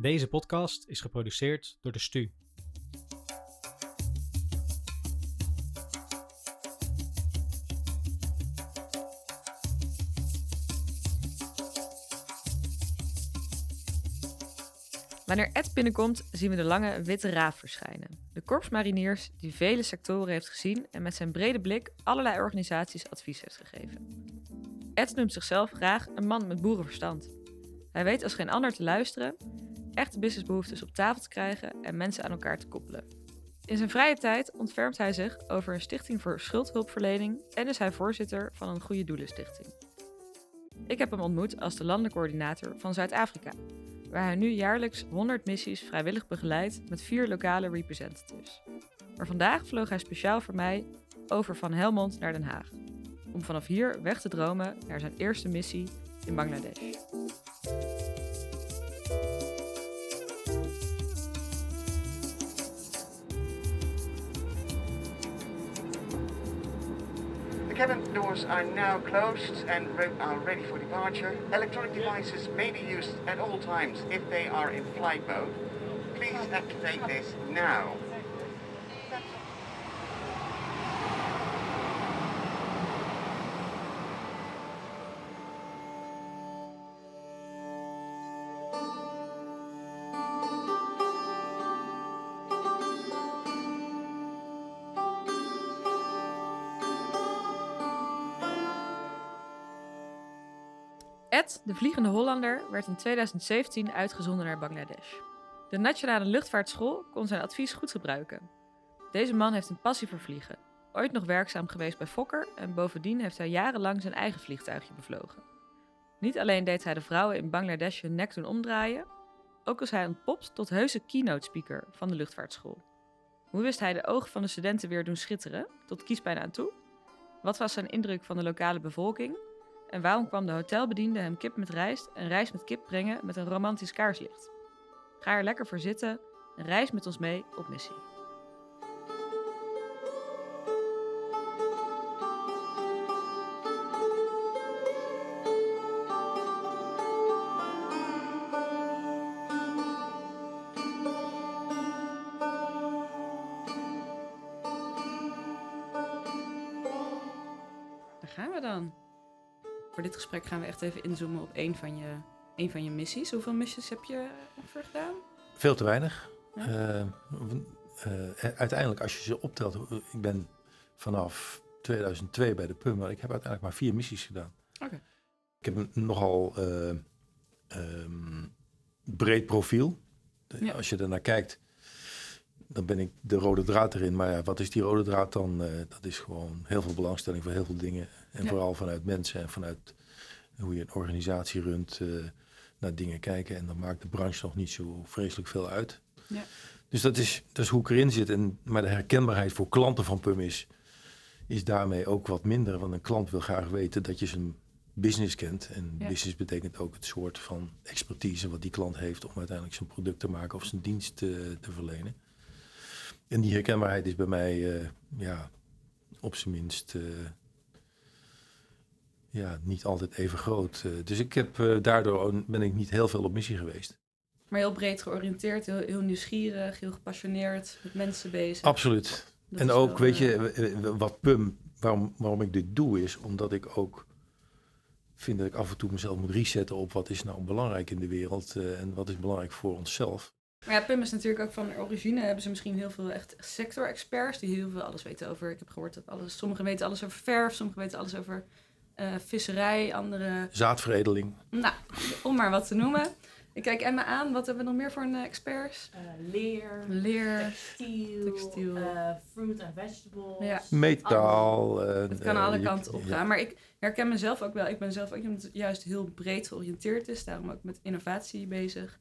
Deze podcast is geproduceerd door de STU. Wanneer Ed binnenkomt, zien we de lange witte raaf verschijnen. De korpsmariniers die vele sectoren heeft gezien en met zijn brede blik allerlei organisaties advies heeft gegeven. Ed noemt zichzelf graag een man met boerenverstand. Hij weet als geen ander te luisteren, echte businessbehoeftes op tafel te krijgen en mensen aan elkaar te koppelen. In zijn vrije tijd ontfermt hij zich over een stichting voor schuldhulpverlening en is hij voorzitter van een goede doelenstichting. Ik heb hem ontmoet als de landelijk coördinator van Zuid-Afrika, waar hij nu jaarlijks 100 missies vrijwillig begeleidt met vier lokale representatives. Maar vandaag vloog hij speciaal voor mij over van Helmond naar Den Haag, om vanaf hier weg te dromen naar zijn eerste missie in Bangladesh. Doors are now closed and re- are ready for departure. Electronic devices may be used at all times if they are in flight mode. Please activate this now. De Vliegende Hollander, werd in 2017 uitgezonden naar Bangladesh. De Nationale Luchtvaartschool kon zijn advies goed gebruiken. Deze man heeft een passie voor vliegen. Ooit nog werkzaam geweest bij Fokker en bovendien heeft hij jarenlang zijn eigen vliegtuigje bevlogen. Niet alleen deed hij de vrouwen in Bangladesh hun nek doen omdraaien, ook was hij ontpopt tot heuse keynote speaker van de luchtvaartschool. Hoe wist hij de ogen van de studenten weer doen schitteren, tot kiespijn aan toe? Wat was zijn indruk van de lokale bevolking en waarom kwam de hotelbediende hem kip met rijst en rijst met kip brengen met een romantisch kaarslicht? Ga er lekker voor zitten en reis met ons mee op missie. Gesprek gaan we echt even inzoomen op één van je, één van je missies. Hoeveel missies heb je ervoor gedaan? Veel te weinig. Ja. Eh, eh, uiteindelijk, als je ze optelt, eh, ik ben vanaf 2002 bij de PUM, maar ik heb uiteindelijk maar vier missies gedaan. Oké. Ik heb een nogal eh, ehm, breed profiel. Ja. Als je ernaar kijkt, dan ben ik de rode draad erin. Maar ja, wat is die rode draad dan? Eh, dat is gewoon heel veel belangstelling voor heel veel dingen. En Ja. vooral vanuit mensen en vanuit hoe je een organisatie runt, eh, naar dingen kijken. En dan maakt de branche nog niet zo vreselijk veel uit. Ja. Dus dat is, dat is hoe ik erin zit. En, maar de herkenbaarheid voor klanten van PUM is, is daarmee ook wat minder. Want een klant wil graag weten dat je zijn business kent. En Ja. business betekent ook het soort van expertise wat die klant heeft om uiteindelijk zijn product te maken of zijn dienst te, te verlenen. En die herkenbaarheid is bij mij eh, ja, op zijn minst eh, ja, niet altijd even groot. Eh, dus ik heb, eh, daardoor ben ik niet heel veel op missie geweest. Maar heel breed georiënteerd, heel, heel nieuwsgierig, heel gepassioneerd, met mensen bezig. Absoluut. Dat en ook, wel, weet eh, je, w- wat PUM, waarom, waarom ik dit doe, is omdat ik ook vind dat ik af en toe mezelf moet resetten op wat is nou belangrijk in de wereld eh, en wat is belangrijk voor onszelf. Maar ja, PUM is natuurlijk ook van origine. Hebben ze misschien heel veel echt sector-experts die heel veel alles weten over. Ik heb gehoord dat alles, sommigen weten alles over verf, sommigen weten alles over eh, visserij, andere. Zaadveredeling. Nou, om maar wat te noemen. Ik kijk Emma aan. Wat hebben we nog meer voor een eh, experts? Eh, leer, Leer. textiel, textiel. eh, fruit en vegetables. Ja. Metaal. Het kan alle kanten op ja. gaan. Maar ik herken mezelf ook wel. Ik ben zelf ook iemand die juist heel breed georiënteerd is. Daarom ook met innovatie bezig.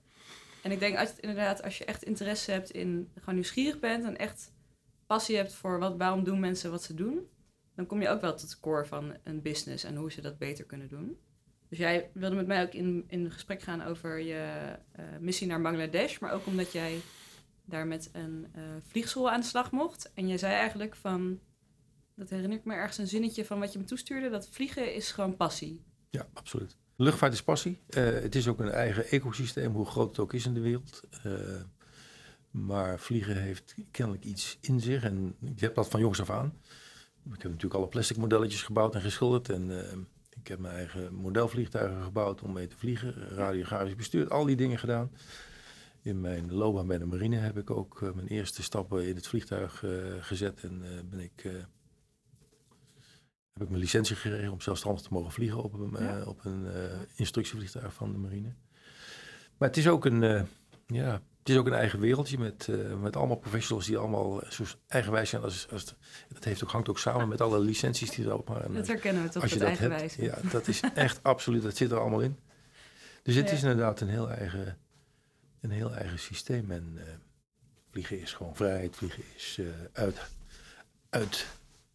En ik denk als inderdaad, als je echt interesse hebt in, gewoon nieuwsgierig bent en echt passie hebt voor wat, waarom doen mensen wat ze doen, dan kom je ook wel tot de core van een business en hoe ze dat beter kunnen doen. Dus jij wilde met mij ook in, in gesprek gaan over je eh, missie naar Bangladesh, maar ook omdat jij daar met een eh vliegschool aan de slag mocht. En jij zei eigenlijk van, dat herinner ik me ergens een zinnetje van wat je me toestuurde, dat vliegen is gewoon passie. Ja, absoluut. luchtvaart is passie. Eh, het is ook een eigen ecosysteem, hoe groot het ook is in de wereld. Maar vliegen heeft kennelijk iets in zich. En ik heb dat van jongs af aan. Ik heb natuurlijk alle plastic modelletjes gebouwd en geschilderd. En eh, ik heb mijn eigen modelvliegtuigen gebouwd om mee te vliegen. Radiografisch bestuurd, al die dingen gedaan. In mijn loopbaan bij de marine heb ik ook eh, mijn eerste stappen in het vliegtuig eh, gezet. En ben ik, heb ik mijn licentie gekregen om zelfstandig te mogen vliegen op een, Ja. op een instructievliegtuig van de marine. Maar het is ook een, ja, het is ook een eigen wereldje met, eh, met allemaal professionals die allemaal zo eigenwijs zijn. Als, als het- dat heeft ook, hangt ook samen met alle licenties die erop maar. Dat herkennen we toch, als je dat eigenwijs. hebt, ja, dat is echt absoluut, dat zit er allemaal in. Dus het Ja. is inderdaad een heel eigen, een heel eigen systeem. En eh, vliegen is gewoon vrijheid. Vliegen is eh, uit, uit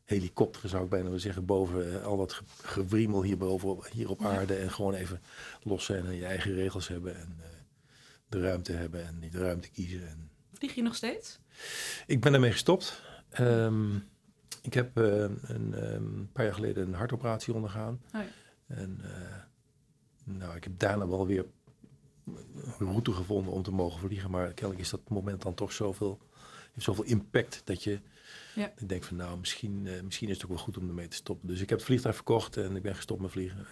helikopteren, zou ik bijna willen zeggen, boven eh, al dat ge- gewriemel hier, boven, op- hier op aarde. En gewoon even los zijn en je eigen regels hebben. En eh, de ruimte hebben en niet de ruimte kiezen. En Vlieg je nog steeds? ik ben ermee gestopt. Ehm, ik heb eh, een ehm, paar jaar geleden een hartoperatie ondergaan. Oh ja. En eh, nou, ik heb daarna wel weer een route gevonden om te mogen vliegen. Maar kennelijk is dat moment dan toch zoveel, heeft zoveel impact dat je Ja. ik denk van nou, misschien, eh, misschien is het ook wel goed om ermee te stoppen. Dus ik heb het vliegtuig verkocht en ik ben gestopt met vliegen.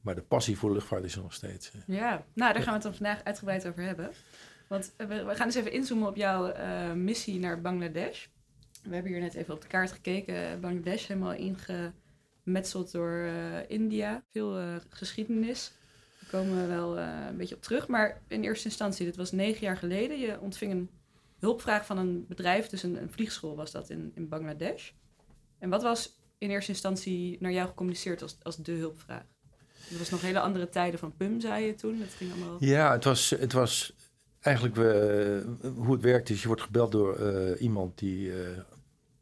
Maar de passie voor luchtvaart is er nog steeds. eh. Ja, nou daar gaan we het dan vandaag uitgebreid over hebben. Want eh, we, gaan eens even inzoomen op jouw eh, missie naar Bangladesh. We hebben hier net even op de kaart gekeken. Bangladesh helemaal ingemetseld door India. Veel geschiedenis. Daar komen we wel een beetje op terug. Maar in eerste instantie, dit was negen jaar geleden. Je ontving een hulpvraag van een bedrijf. Dus een, een vliegschool was dat in, in Bangladesh. En wat was in eerste instantie naar jou gecommuniceerd als, als de hulpvraag? Het was nog hele andere tijden van PUM, zei je toen. Het ging allemaal... Ja, het was, het was eigenlijk eh, hoe het werkt is, je wordt gebeld door eh, iemand die, eh,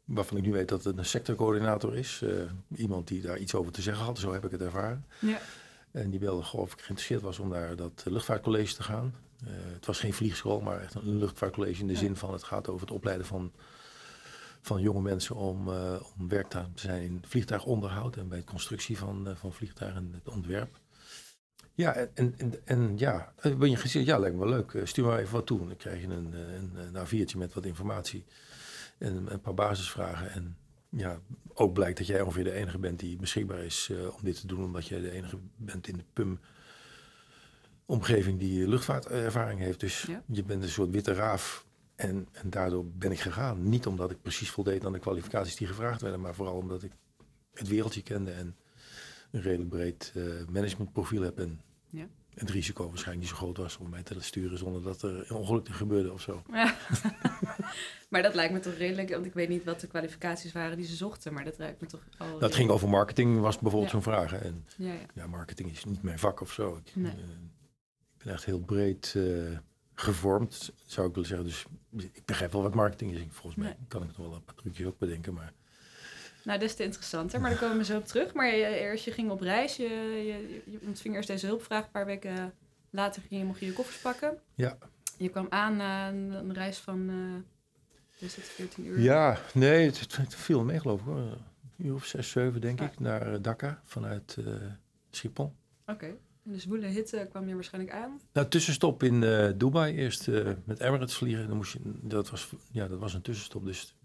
waarvan ik nu weet dat het een sectorcoördinator is. Iemand die daar iets over te zeggen had, zo heb ik het ervaren. Ja. En die belde gewoon of ik geïnteresseerd was om naar dat luchtvaartcollege te gaan. Het was geen vliegschool, maar echt een luchtvaartcollege in de Ja. zin van het gaat over het opleiden van, van jonge mensen om, eh, om werkzaam te zijn in vliegtuigonderhoud en bij de constructie van, eh, van vliegtuigen en het ontwerp. Ja, en, en, en, ja, eh, ben je gezegd, ja, lijkt me wel leuk. Stuur maar even wat toe. Dan krijg je een, een, een A4'tje met wat informatie en een paar basisvragen. En ja, ook blijkt dat jij ongeveer de enige bent die beschikbaar is om dit te doen, omdat jij de enige bent in de PUM omgeving die luchtvaartervaring heeft. Dus Ja. je bent een soort witte raaf. En, en daardoor ben ik gegaan. Niet omdat ik precies voldeed aan de kwalificaties die gevraagd werden, maar vooral omdat ik het wereldje kende en een redelijk breed eh, managementprofiel heb. En Ja. het risico waarschijnlijk niet zo groot was om mij te sturen zonder dat er een ongeluk gebeurde of zo. Ja. maar dat lijkt me toch redelijk, want ik weet niet wat de kwalificaties waren die ze zochten, maar dat lijkt me toch al... Dat ging over marketing, was bijvoorbeeld Ja. zo'n vraag. hè. En Ja, ja. ja, marketing is niet mijn vak of zo. Ik, Nee. eh, ik ben echt heel breed eh, gevormd, zou ik willen zeggen. Dus ik begrijp wel wat marketing is. Volgens mij Nee. kan ik nog wel een paar trucjes ook bedenken. Maar Nou, des te interessanter, maar daar komen we zo op terug. Maar je, eerst, je ging op reis, je, je, je ontving eerst deze hulpvraag, een paar weken later ging je, mocht je je koffers pakken. Ja. Je kwam aan na een, een reis van, is het 14 uur? ja, nee, het, viel mee geloof ik hoor. Een uur of zes, zeven denk ik, naar eh, Dhaka vanuit eh, Schiphol. Oké. De zwoele hitte kwam je waarschijnlijk aan. Nou, tussenstop in eh, Dubai. Eerst eh, met Emirates vliegen. Dan moest je, dat, was, ja, dat was een tussenstop. Dus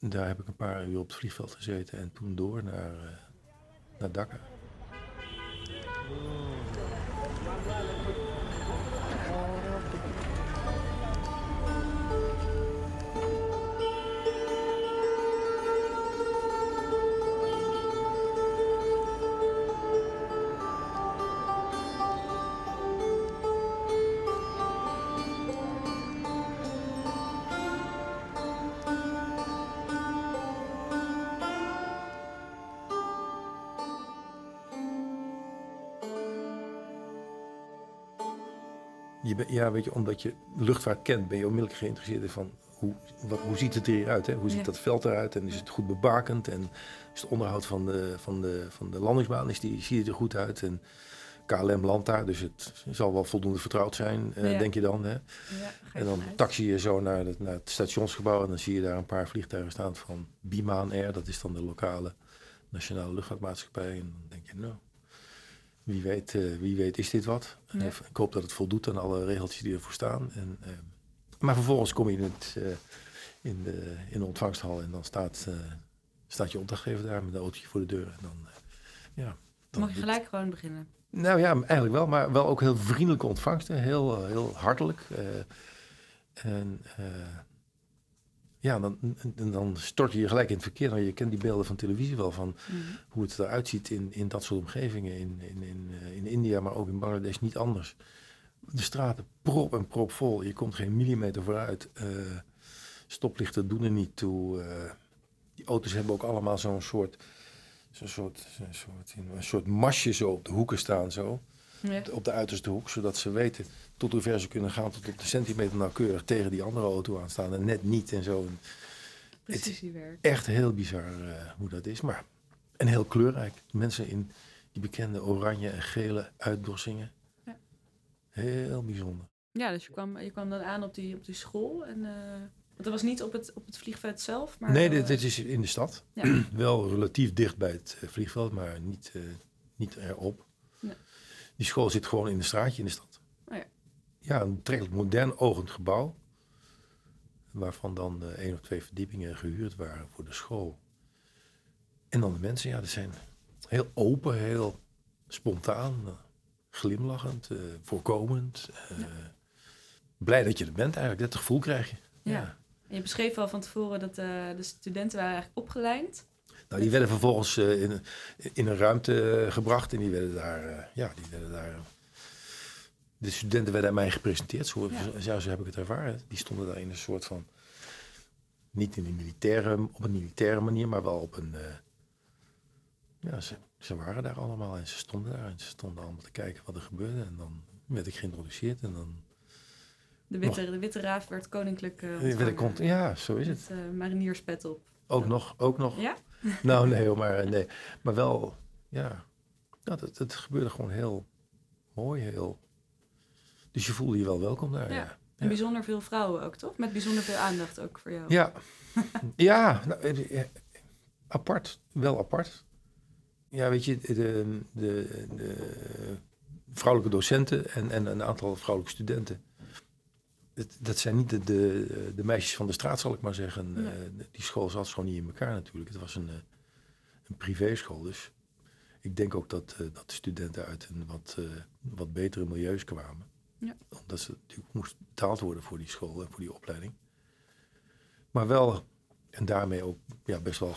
daar heb ik een paar uur op het vliegveld gezeten. En toen door naar, eh, naar Dhaka. Weet je, omdat je luchtvaart kent, ben je onmiddellijk geïnteresseerd in van hoe, wat, hoe ziet het eruit? Hè? Hoe ziet Ja. dat veld eruit? En is het goed bebakend? En is het onderhoud van de, van de, van de landingsbaan, is die, ziet het er goed uit? En KLM landt daar, dus het zal wel voldoende vertrouwd zijn, eh, denk je dan. Hè? Ja, je En dan taxi je zo naar het, naar het stationsgebouw en dan zie je daar een paar vliegtuigen staan van Bimaan Air. Dat is dan de lokale nationale luchtvaartmaatschappij. En dan denk je, nou, wie, weet, eh, wie weet is dit wat. Ja. Eh, ik hoop dat het voldoet aan alle regeltjes die ervoor staan. En, eh, maar vervolgens kom je in, het, in, de, in de ontvangsthal en dan staat, staat je opdrachtgever daar met een autootje voor de deur. En dan, ja, dan Mag je gelijk gewoon beginnen? Nou ja, eigenlijk wel, maar wel ook heel vriendelijke ontvangst. hè. Heel, heel hartelijk. en ja, dan, dan stort je je gelijk in het verkeer. Nou, je kent die beelden van televisie wel, van Mhm. hoe het eruit ziet in, in dat soort omgevingen. In, in, in, eh, in India, maar ook in Bangladesh niet anders. De straten prop en prop vol. Je komt geen millimeter vooruit. Eh, stoplichten doen er niet toe. eh, die auto's hebben ook allemaal zo'n soort, zo'n soort, zo'n soort, een soort masje zo op de hoeken staan. Zo Ja. op de uiterste hoek, zodat ze weten tot hoe ver ze kunnen gaan, tot op de centimeter nauwkeurig tegen die andere auto aan staan en net niet en zo. En Precisiewerk. echt heel bizar eh, hoe dat is, maar en heel kleurrijk. Mensen in die bekende oranje en gele uitdossingen. Ja. Heel bijzonder. Ja, dus je kwam, je kwam dan aan op die, op die school. En, eh, want dat was niet op het, op het vliegveld zelf, maar... nee, dit, dit is in de stad. Ja. Wel relatief dicht bij het eh, vliegveld, maar niet, eh, niet erop. Die school zit gewoon in een straatje in de stad. Oh ja. ja, een betrekkelijk modern ogend gebouw. Waarvan dan eh, één of twee verdiepingen gehuurd waren voor de school. En dan de mensen, ja, die zijn heel open, heel spontaan, eh, glimlachend, eh, voorkomend. Blij dat je er bent eigenlijk, dat gevoel krijg je. Ja. En je beschreef al van tevoren dat de studenten waren eigenlijk opgeleid. Nou, die werden vervolgens eh, in, in een ruimte eh, gebracht en die werden daar, eh, ja, die werden daar. de studenten werden aan mij gepresenteerd, zo, Ja. ja. zo heb ik het ervaren. Die stonden daar in een soort van, niet in een militaire, op een militaire manier, maar wel op een, ja, ze, ze waren daar allemaal en ze stonden daar en ze stonden allemaal te kijken wat er gebeurde. En dan werd ik geïntroduceerd en dan De witte, de witte raaf werd koninklijk werd ik, ontvangen. cont- ja, zo is het. Met marinierspet op. Ook nog, ook nog. Ja? Nou, nee, maar, nee. maar wel, ja. ja dat, dat gebeurde gewoon heel mooi, heel. Dus je voelde je wel welkom daar. Ja. Ja, En bijzonder veel vrouwen ook, toch? Met bijzonder veel aandacht ook voor jou. ja. ja, nou, eh, eh, apart, wel apart. Ja, weet je, de, de, de vrouwelijke docenten en, en een aantal vrouwelijke studenten. Dat, dat zijn niet de, de, de meisjes van de straat, zal ik maar zeggen. Nee. Eh, die school zat gewoon niet in elkaar natuurlijk. Het was een, eh, een privéschool, dus ik denk ook dat, eh, dat de studenten uit een wat, eh, wat betere milieus kwamen. Ja. Omdat ze natuurlijk moest betaald worden voor die school en voor die opleiding. Maar wel, en daarmee ook ja, best wel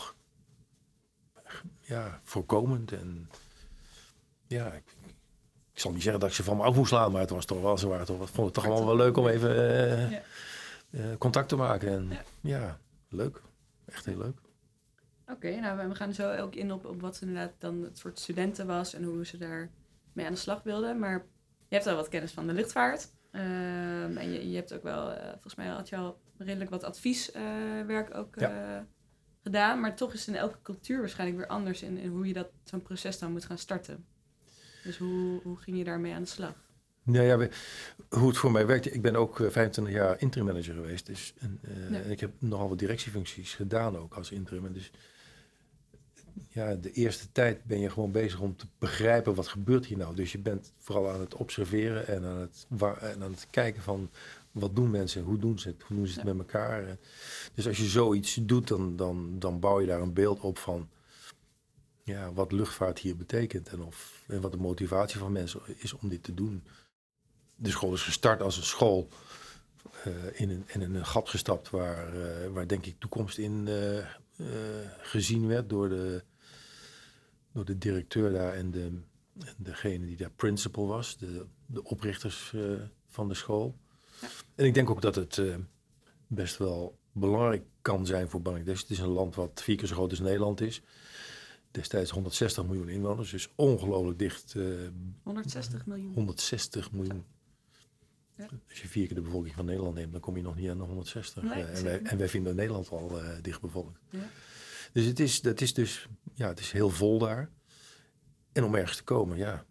ja, voorkomend. En ja, ik, ik zal niet zeggen dat ik ze van me af moest slaan, maar het was toch wel, ze waren toch, vond het toch allemaal wel leuk om even eh, Ja. eh, contact te maken. En Ja. ja. leuk. Echt heel leuk. Oké, nou we gaan zo ook in op, op wat inderdaad dan het soort studenten was en hoe ze daar mee aan de slag wilden. Maar je hebt al wat kennis van de luchtvaart. Ehm, en je, je hebt ook wel, eh, volgens mij had je al redelijk wat advieswerk ook gedaan. Maar toch is het in elke cultuur waarschijnlijk weer anders in, in hoe je dat zo'n proces dan moet gaan starten. Dus hoe, hoe ging je daarmee aan de slag? Nou ja, we- hoe het voor mij werkte. Ik ben ook eh, 25 jaar interim manager geweest. Dus, en, eh, en ik heb nogal wat directiefuncties gedaan ook als interim. En Dus ja, de eerste tijd ben je gewoon bezig om te begrijpen wat gebeurt hier nou. Dus je bent vooral aan het observeren en aan het, en aan het kijken van wat doen mensen, hoe doen ze het, hoe doen ze het Ja. met elkaar. Dus als je zoiets doet, dan, dan, dan bouw je daar een beeld op van ja, wat luchtvaart hier betekent en, of, en wat de motivatie van mensen is om dit te doen. De school is gestart als een school eh, in, een, in een gat gestapt waar, eh, waar denk ik toekomst in eh, gezien werd door de, door de directeur daar en, de, en degene die daar principal was, de, de oprichters van de school. Ja. En ik denk ook dat het best wel belangrijk kan zijn voor Bangladesh. Het is een land wat vier keer zo groot als Nederland is. Destijds 160 miljoen inwoners, dus ongelooflijk dicht. eh, 160 miljoen. 160 miljoen. Ja. Als je vier keer de bevolking van Nederland neemt, dan kom je nog niet aan de 160. Nee, Eh, en, wij, en wij vinden Nederland al eh dicht bevolkt. Ja. Dus het is, dat is dus, ja, het is heel vol daar. En om ergens te komen, ja,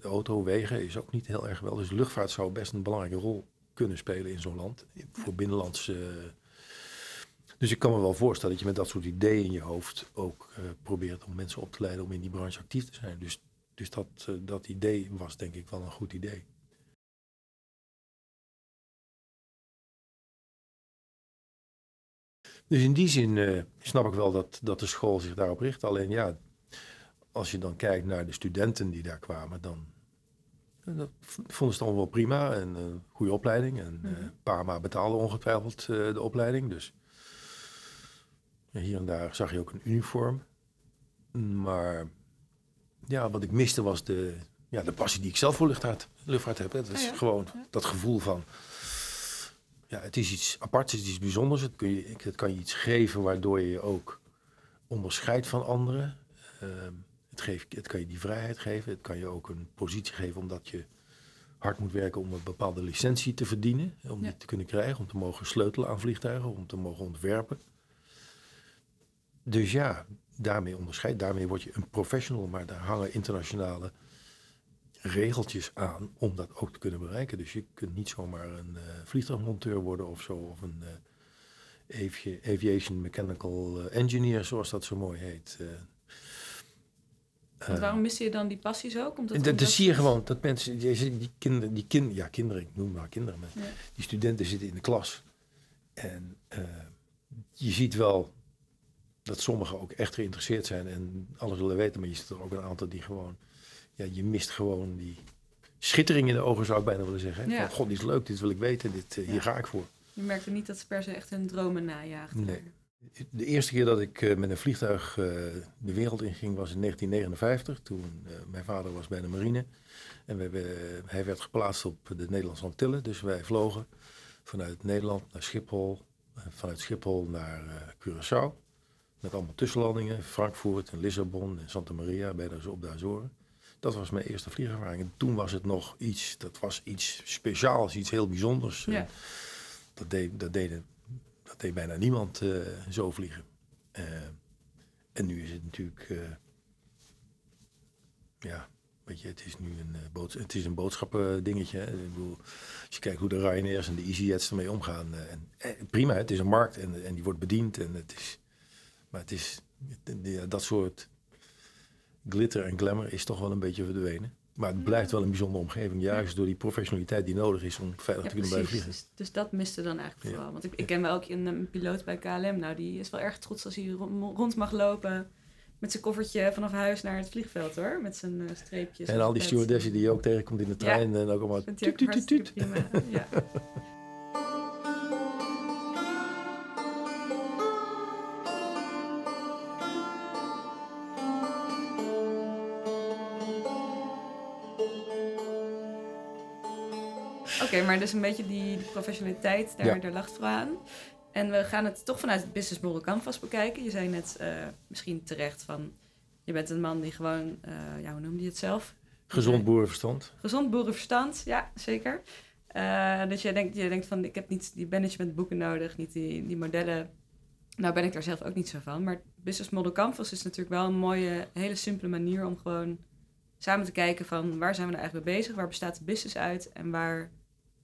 de auto, wegen is ook niet heel erg wel. Dus luchtvaart zou best een belangrijke rol kunnen spelen in zo'n land. Voor binnenlands. Dus ik kan me wel voorstellen dat je met dat soort ideeën in je hoofd ook eh, probeert om mensen op te leiden om in die branche actief te zijn. Dus Dus dat, eh, dat idee was denk ik wel een goed idee. Dus in die zin eh, snap ik wel dat, dat de school zich daarop richt. Alleen ja, als je dan kijkt naar de studenten die daar kwamen, dan dat vonden ze het allemaal wel prima en een goede opleiding. En eh Mhm. Parma betaalde ongetwijfeld de opleiding. Dus hier en daar zag je ook een uniform. Maar ja, wat ik miste was de, ja, de passie die ik zelf voor luchtvaart, luchtvaart heb. hè. Dat is ja, gewoon ja. dat gevoel van, ja, het is iets aparts, het is iets bijzonders. Het, kun je, het kan je iets geven waardoor je je ook onderscheidt van anderen. Ehm, het, geeft, het kan je die vrijheid geven. Het kan je ook een positie geven omdat je hard moet werken om een bepaalde licentie te verdienen. Om die te kunnen krijgen, om te mogen sleutelen aan vliegtuigen, om te mogen ontwerpen. Dus ja, daarmee onderscheid. Daarmee word je een professional, maar daar hangen internationale regeltjes aan om dat ook te kunnen bereiken. Dus je kunt niet zomaar een eh, vliegtuigmonteur worden of zo, of een eh, avi- aviation mechanical eh, engineer, zoals dat zo mooi heet. Want waarom miste je dan die passies ook? Omdat, dat, omdat- dat zie je gewoon, dat mensen, die, die, die kinderen, die kind, ja kinderen, ik noem maar kinderen, maar Ja. die studenten zitten in de klas. En je ziet wel dat sommigen ook echt geïnteresseerd zijn en alles willen weten, maar je ziet er ook een aantal die gewoon, ja, je mist gewoon die schittering in de ogen, zou ik bijna willen zeggen. Ja. Van, god, dit is leuk, dit wil ik weten, dit, eh, hier ga ik voor. Je merkte niet dat ze per se echt hun dromen najaagden. Nee. De eerste keer dat ik eh, met een vliegtuig eh, de wereld inging was in 1959. Toen mijn vader was bij de marine. En we, we- hij werd geplaatst op de Nederlandse Antillen. Dus wij vlogen vanuit Nederland naar Schiphol. vanuit Schiphol naar Curaçao. Met allemaal tussenlandingen. Frankfurt en Lissabon en Santa Maria bij de, op de Azoren. Dat was mijn eerste vliegervaring. En toen was het nog iets, dat was iets speciaals, iets heel bijzonders. Ja. En Dat, deed, dat, deden, dat deed bijna niemand eh, zo vliegen. Eh, en nu is het natuurlijk, eh, ja, weet je, het is nu een, eh, boods het is een boodschappendingetje. hè. Ik bedoel, als je kijkt hoe de Ryanairs en de EasyJets ermee omgaan. eh, en, eh, prima, het is een markt en, en die wordt bediend. En het is, maar het is, dat soort glitter en glamour is toch wel een beetje verdwenen. Maar het blijft wel een bijzondere omgeving, juist door die professionaliteit die nodig is om veilig Ja, te kunnen blijven precies. vliegen. Dus, dus dat miste dan eigenlijk Ja. vooral. Want ik, ik ken wel ook een, een piloot bij KLM. Nou, die is wel erg trots als hij rond, mag lopen met zijn koffertje vanaf huis naar het vliegveld hoor. Met zijn eh, streepjes. En al die stewardessen die je ook tegenkomt in de trein en ook allemaal tuut, tuut, tuut. Ja. maar dus een beetje die, die professionaliteit, daar, Ja. daar lag het voor aan. En we gaan het toch vanuit het business model canvas bekijken. Je zei net eh, misschien terecht van... Je bent een man die gewoon, eh, ja, hoe noemde je het zelf? Gezond boerenverstand. Gezond boerenverstand, ja, zeker. Eh, dus jij denkt, jij denkt van, ik heb niet die managementboeken nodig, niet die, die modellen. Nou ben ik daar zelf ook niet zo van. Maar Business Model Canvas is natuurlijk wel een mooie, hele simpele manier om gewoon samen te kijken van waar zijn we nou eigenlijk mee bezig? Waar bestaat de business uit? En waar,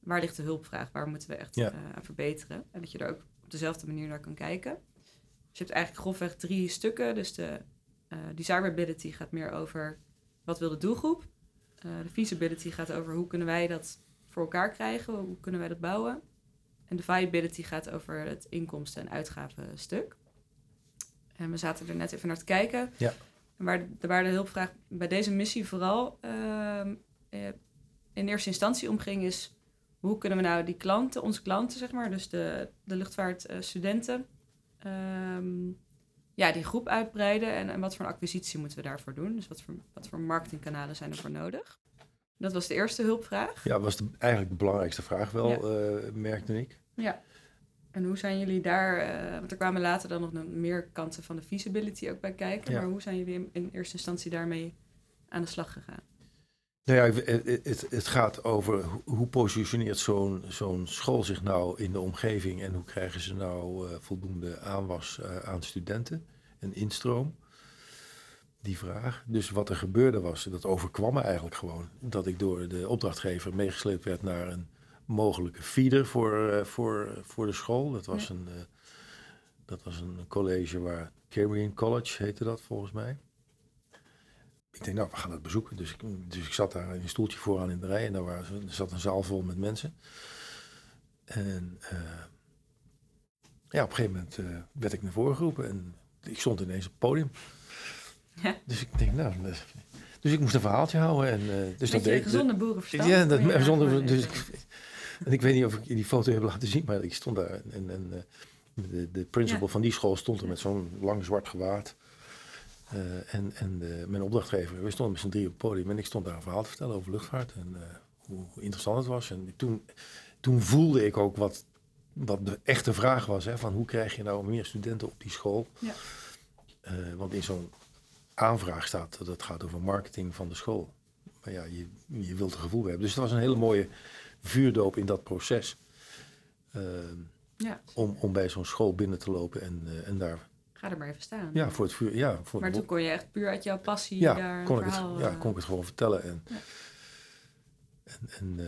waar ligt de hulpvraag? Waar moeten we echt Ja. eh, aan verbeteren? En dat je er ook op dezelfde manier naar kan kijken. Dus je hebt eigenlijk grofweg drie stukken. Dus de eh desirability gaat meer over wat wil de doelgroep? Eh, de feasibility gaat over hoe kunnen wij dat voor elkaar krijgen, hoe kunnen wij dat bouwen. En de viability gaat over het inkomsten- en uitgavenstuk. En we zaten er net even naar te kijken. Ja. Waar, de- waar de hulpvraag bij deze missie vooral ehm, eh, in eerste instantie om ging, is hoe kunnen we nou die klanten, onze klanten zeg maar, dus de, de luchtvaartstudenten, ehm, ja, die groep uitbreiden en, en wat voor een acquisitie moeten we daarvoor doen? Dus wat voor, wat voor marketingkanalen zijn er voor nodig? Dat was de eerste hulpvraag. Ja, was de, eigenlijk de belangrijkste vraag wel, Ja. eh, merkte ik. Ja. En hoe zijn jullie daar, eh, want er kwamen later dan nog meer kanten van de feasibility ook bij kijken, Ja. maar hoe zijn jullie in, in eerste instantie daarmee aan de slag gegaan? Nou ja, het, het, gaat over hoe, positioneert zo'n zo'n school zich nou in de omgeving en hoe krijgen ze nou eh, voldoende aanwas eh, aan studenten en instroom. Die vraag. Dus wat er gebeurde was, dat overkwam me eigenlijk gewoon, dat ik door de opdrachtgever meegesleept werd naar een mogelijke feeder voor, eh, voor, voor de school. Dat was, Ja. een, dat was een college waar Cambrian College heette dat volgens mij. Ik denk, nou, we gaan het bezoeken. Dus ik, dus ik zat daar in een stoeltje vooraan in de rij en daar was, er zat een zaal vol met mensen. En eh, ja, op een gegeven moment eh, werd ik naar voren geroepen en ik stond ineens op het podium. Ja. Dus ik denk, nou, dus, dus ik moest een verhaaltje houden. En, eh, dus dat deed gezonde boerenverstand. Ja, dat, dus ik, en ik weet niet of ik die foto heb laten zien, maar ik stond daar en, en eh, de, de principal Ja. van die school stond er met zo'n lang zwart gewaad. Eh, en en de, mijn opdrachtgever, we stonden met z'n drie op het podium en ik stond daar een verhaal te vertellen over luchtvaart en eh, hoe interessant het was. En toen, toen voelde ik ook wat, wat de echte vraag was, hè, van hoe krijg je nou meer studenten op die school? Ja. Eh, want in zo'n aanvraag staat dat het gaat over marketing van de school. Maar ja, je, je wilt een gevoel hebben. Dus het was een hele mooie vuurdoop in dat proces. Ja, om, om bij zo'n school binnen te lopen en, eh, en daar ga er maar even staan. ja, voor het vuur. Ja, voor maar toen kon je echt puur uit jouw passie ja, daar kon ik het, ja, kon ik het gewoon vertellen. En, Ja. en, en, eh,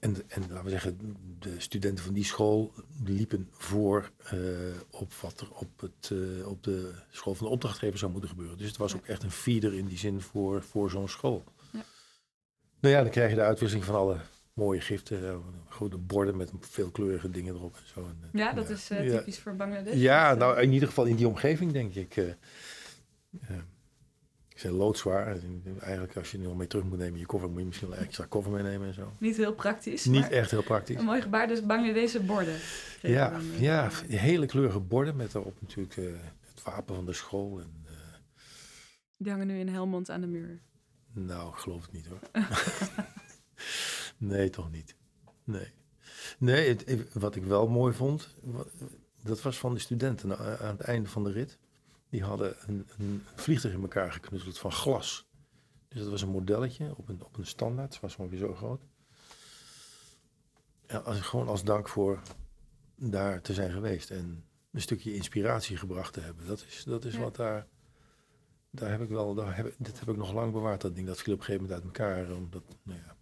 en, en laten we zeggen, de studenten van die school liepen voor eh, op wat er op, het, eh, op de school van de opdrachtgever zou moeten gebeuren. Dus het was Ja. ook echt een feeder in die zin voor, voor zo'n school. Ja. Nou ja, dan krijg je de uitwisseling van alle mooie giften. Grote borden met veelkleurige dingen erop en zo. En, eh, Ja, dat is eh, Ja. typisch voor Bangladesh. Ja, Dat, eh, nou in ieder geval in die omgeving denk ik. eh, ze zijn loodzwaar. En Eigenlijk als je er nog mee terug moet nemen je koffer, moet je misschien wel een extra koffer meenemen en zo. Niet heel praktisch, Niet echt heel praktisch. een mooi gebaar. Dus Bangladese borden. Ja, dan, ja, hele kleurige borden met daarop natuurlijk het wapen van de school. En, Die hangen nu in Helmond aan de muur. nou, ik geloof het niet hoor. nee, toch niet. Nee. Nee, het, wat ik wel mooi vond, dat was van de studenten a- aan het einde van de rit. Die hadden een, een vliegtuig in elkaar geknutseld van glas. Dus dat was een modelletje op een, op een standaard. Het was ongeveer zo groot. Ja, als, gewoon als dank voor daar te zijn geweest. En een stukje inspiratie gebracht te hebben. Dat is, dat is Ja. wat daar... Daar heb ik wel... Daar heb, dit heb ik nog lang bewaard, dat ding. Dat viel op een gegeven moment uit elkaar. Omdat, nou ja...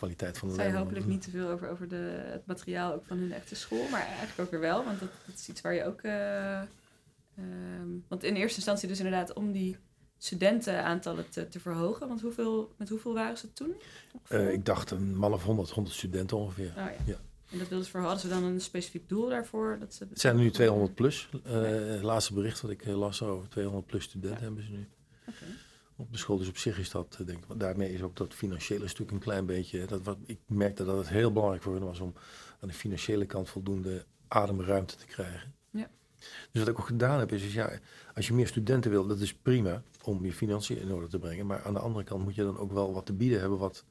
kwaliteit van de Zij lijn- hopelijk niet te veel over, over de, het materiaal ook van hun echte school. Maar eigenlijk ook weer wel. Want dat, dat is iets waar je ook... eh, ehm, want in eerste instantie dus inderdaad om die studentenaantallen te, te verhogen. Want hoeveel, met hoeveel waren ze toen? Eh, ik dacht een man of 100, 100 studenten ongeveer. Oh, ja. ja. En dat wilden ze voor, hadden ze dan een specifiek doel daarvoor? Dat ze, Het zijn er nu 200 plus. Het laatste bericht wat ik las over 200 plus studenten hebben ze nu Oké. Op de school. Dus op zich is dat, eh, denk ik, daarmee is ook dat financiële stuk een klein beetje. Dat wat, ik merkte dat het heel belangrijk voor hen was om aan de financiële kant voldoende ademruimte te krijgen. Ja. Dus wat ik ook gedaan heb, is, is ja, als je meer studenten wil, dat is prima om je financiën in orde te brengen. Maar aan de andere kant moet je dan ook wel wat te bieden hebben wat,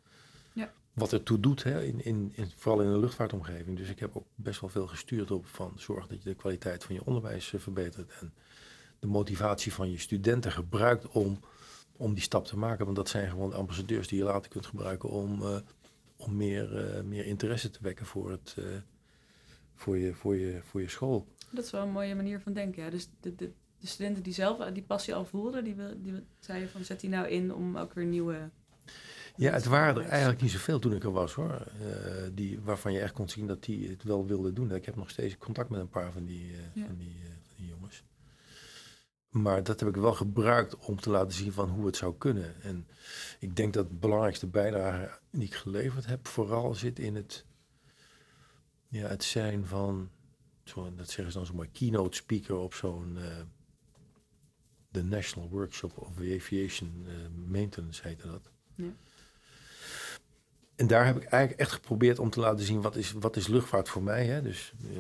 Ja. wat ertoe doet, hè, in, in, in, vooral in de luchtvaartomgeving. Dus ik heb ook best wel veel gestuurd op van zorg dat je de kwaliteit van je onderwijs eh, verbetert. En de motivatie van je studenten gebruikt om, om die stap te maken. Want dat zijn gewoon ambassadeurs die je later kunt gebruiken om, eh, om meer, eh, meer interesse te wekken voor, het, eh, voor, je, voor, je, voor je school. Dat is wel een mooie manier van denken. Ja. Dus de, de, de studenten die zelf die passie al voelden, die, wil- die zeiden van zet die nou in om ook weer nieuwe... Ja, het waren er eigenlijk niet zoveel toen ik er was hoor. Die, waarvan je echt kon zien dat die het wel wilden doen. Ik heb nog steeds contact met een paar van die, Ja. van die, van die jongens. Maar dat heb ik wel gebruikt om te laten zien van hoe het zou kunnen. En ik denk dat de belangrijkste bijdrage die ik geleverd heb, vooral zit in het, ja, het zijn van, zo, dat zeggen ze dan zo mooi, keynote speaker op zo'n, eh, de National Workshop of Aviation eh, Maintenance heette dat. Ja. En daar heb ik eigenlijk echt geprobeerd om te laten zien wat is, wat is luchtvaart voor mij. Hè? Dus eh,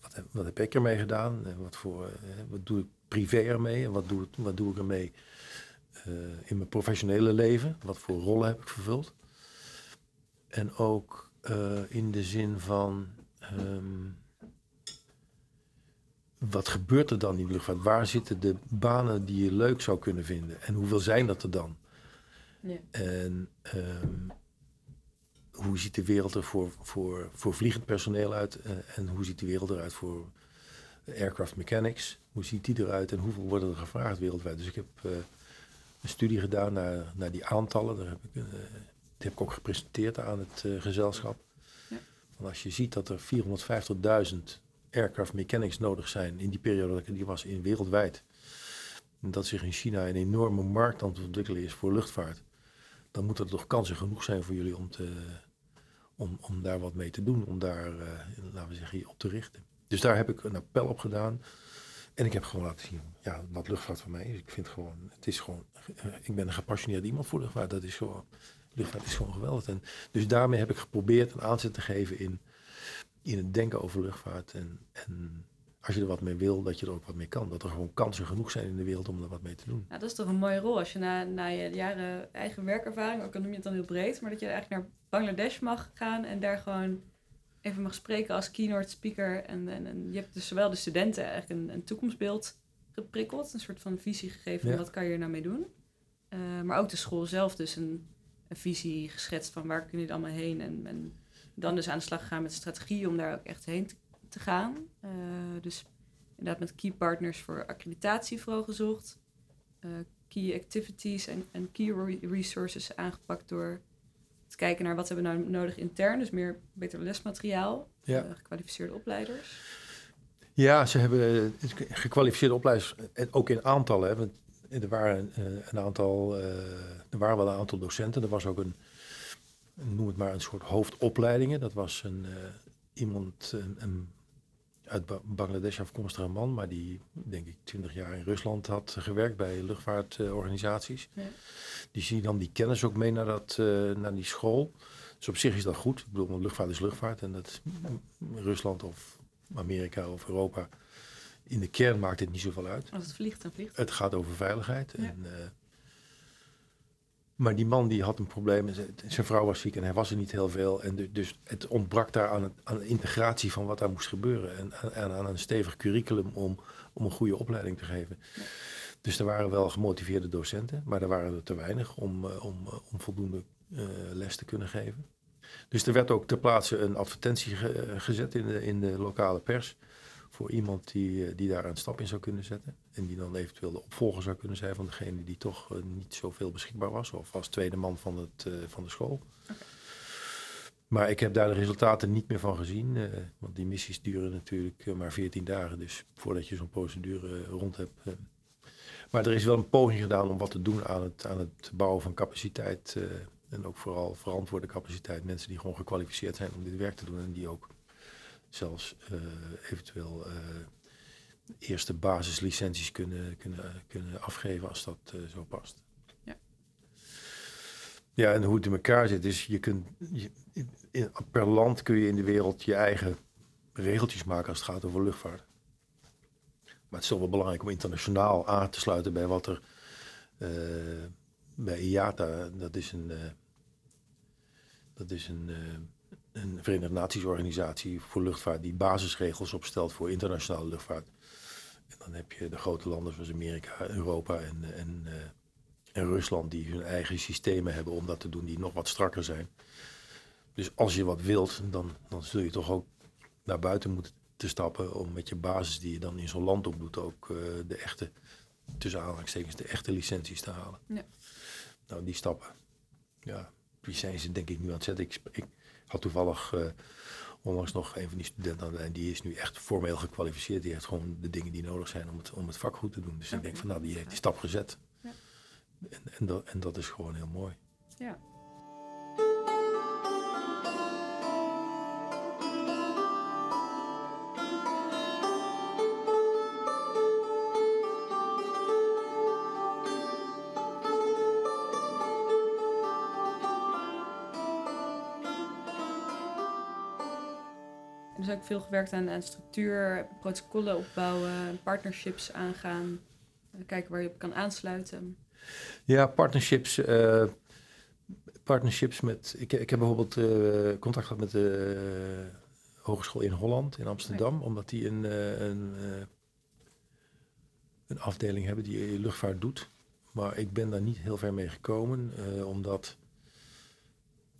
wat, heb, wat heb ik ermee gedaan? En wat, voor, wat doe ik privé ermee? En wat doe, ik- wat doe ik ermee eh, in mijn professionele leven? Wat voor rollen heb ik vervuld? En ook eh, in de zin van... ehm, wat gebeurt er dan in de luchtvaart? Waar zitten de banen die je leuk zou kunnen vinden? En hoeveel zijn dat er dan? En ehm, hoe ziet de wereld er voor, voor, voor vliegend personeel uit? eh, en hoe ziet de wereld eruit voor aircraft mechanics? Hoe ziet die eruit en hoeveel worden er gevraagd wereldwijd? Dus ik heb eh, een studie gedaan naar, naar die aantallen. Daar heb ik, eh, die heb ik ook gepresenteerd aan het eh, gezelschap. Ja. Want als je ziet dat er 450.000 aircraft mechanics nodig zijn in die periode dat ik die was in wereldwijd. en dat zich in China een enorme markt aan het ontwikkelen is voor luchtvaart, dan moeten er toch kansen genoeg zijn voor jullie om, te, om, om daar wat mee te doen, om daar, laten we zeggen, op te richten. Dus daar heb ik een appel op gedaan. En ik heb gewoon laten zien ja, wat luchtvaart voor mij is. Ik vind gewoon, het is gewoon, eh, ik ben een gepassioneerd iemand voor luchtvaart. Dat is gewoon, luchtvaart is gewoon geweldig. En dus daarmee heb ik geprobeerd een aanzet te geven in, in het denken over luchtvaart. En, en als je er wat mee wil, dat je er ook wat mee kan. Dat er gewoon kansen genoeg zijn in de wereld om er wat mee te doen. Nou, dat is toch een mooie rol als je na, na je jaren eigen werkervaring, ook al noem je het dan heel breed, maar dat je eigenlijk naar Bangladesh mag gaan en daar gewoon even mag spreken als keynote speaker. En, en, en je hebt dus zowel de studenten eigenlijk een, een toekomstbeeld geprikkeld, een soort van visie gegeven van wat kan je er nou mee doen. Eh, maar ook de school zelf dus een, een visie geschetst van waar kun je allemaal heen. En, en dan dus aan de slag gegaan met strategie om daar ook echt heen te, te gaan. Eh, dus inderdaad met key partners voor accreditatie vooral gezocht. Eh, key activities en, en key re- resources aangepakt door te kijken naar wat hebben we nou nodig intern. Dus meer beter lesmateriaal, Ja. eh, gekwalificeerde opleiders. Ja, ze hebben eh, gekwalificeerde opleiders, en ook in aantallen. Hè, want er waren eh, een aantal, er waren wel een aantal docenten. Er was ook een, noem het maar, een soort hoofdopleidingen. Dat was een, iemand een, een uit Ba- Bangladesh afkomstige man, maar die, denk ik, twintig jaar in Rusland had gewerkt bij luchtvaartorganisaties. Ja. Die zie dan die kennis ook mee naar, dat, eh, naar die school. Dus op zich is dat goed. Ik bedoel, want luchtvaart is luchtvaart. En dat Rusland of Amerika of Europa. In de kern maakt het niet zoveel uit. Als het vliegt, dan vliegt het. Gaat over veiligheid. Ja. En, eh, maar die man die had een probleem. Zijn vrouw was ziek en hij was er niet heel veel. En du- dus het ontbrak daar aan, het, aan integratie van wat daar moest gebeuren. En, aan- aan een stevig curriculum om, om een goede opleiding te geven. Dus er waren wel gemotiveerde docenten, maar er waren er te weinig om, eh, om, eh, om voldoende eh, les te kunnen geven. Dus er werd ook ter plaatse een advertentie ge- gezet in de, in de lokale pers. Voor iemand die, eh, die daar een stap in zou kunnen zetten. En die dan eventueel de opvolger zou kunnen zijn van degene die toch eh, niet zoveel beschikbaar was. Of als tweede man van, het, eh, van de school. Maar ik heb daar de resultaten niet meer van gezien. want die missies duren natuurlijk maar 14 dagen. Dus voordat je zo'n procedure rond hebt. Maar er is wel een poging gedaan om wat te doen aan het, aan het bouwen van capaciteit. en ook vooral verantwoorde capaciteit. Mensen die gewoon gekwalificeerd zijn om dit werk te doen. En die ook zelfs eh, eventueel eh, eerste basislicenties kunnen, kunnen, kunnen afgeven als dat eh, zo past. Ja. Ja, en hoe het in elkaar zit is, je kunt, je, in- per land kun je in de wereld je eigen regeltjes maken als het gaat over luchtvaart. Maar het is toch wel belangrijk om internationaal aan te sluiten bij wat er bij IATA, dat is een, dat is een, een Verenigde Naties organisatie voor luchtvaart die basisregels opstelt voor internationale luchtvaart. En dan heb je de grote landen zoals Amerika, Europa en, en, eh, en Rusland die hun eigen systemen hebben om dat te doen, die nog wat strakker zijn. Dus als je wat wilt, dan, dan zul je toch ook naar buiten moeten te stappen om met je basis die je dan in zo'n land opdoet ook eh, de echte, tussen aanhalingstekens, de echte licenties te halen. Ja. Nou, die stappen, ja, die zijn ze denk ik nu aan het zetten. Ik, ik had toevallig eh, onlangs nog een van die studenten aan de lijn, die is nu echt formeel gekwalificeerd. Die heeft gewoon de dingen die nodig zijn om het, om het vak goed te doen. Dus ik denk van, nou, die heeft die stap gezet. Ja. En, en, dat, en dat is gewoon heel mooi. Ja. Veel gewerkt aan, aan structuur, protocollen opbouwen, partnerships aangaan. eh, Kijken waar je op kan aansluiten. Ja, partnerships. eh, partnerships met. Ik, ik heb bijvoorbeeld eh, contact gehad met de Hogeschool in Holland, in Amsterdam, omdat die een, een, een afdeling hebben die luchtvaart doet. Maar ik ben daar niet heel ver mee gekomen, omdat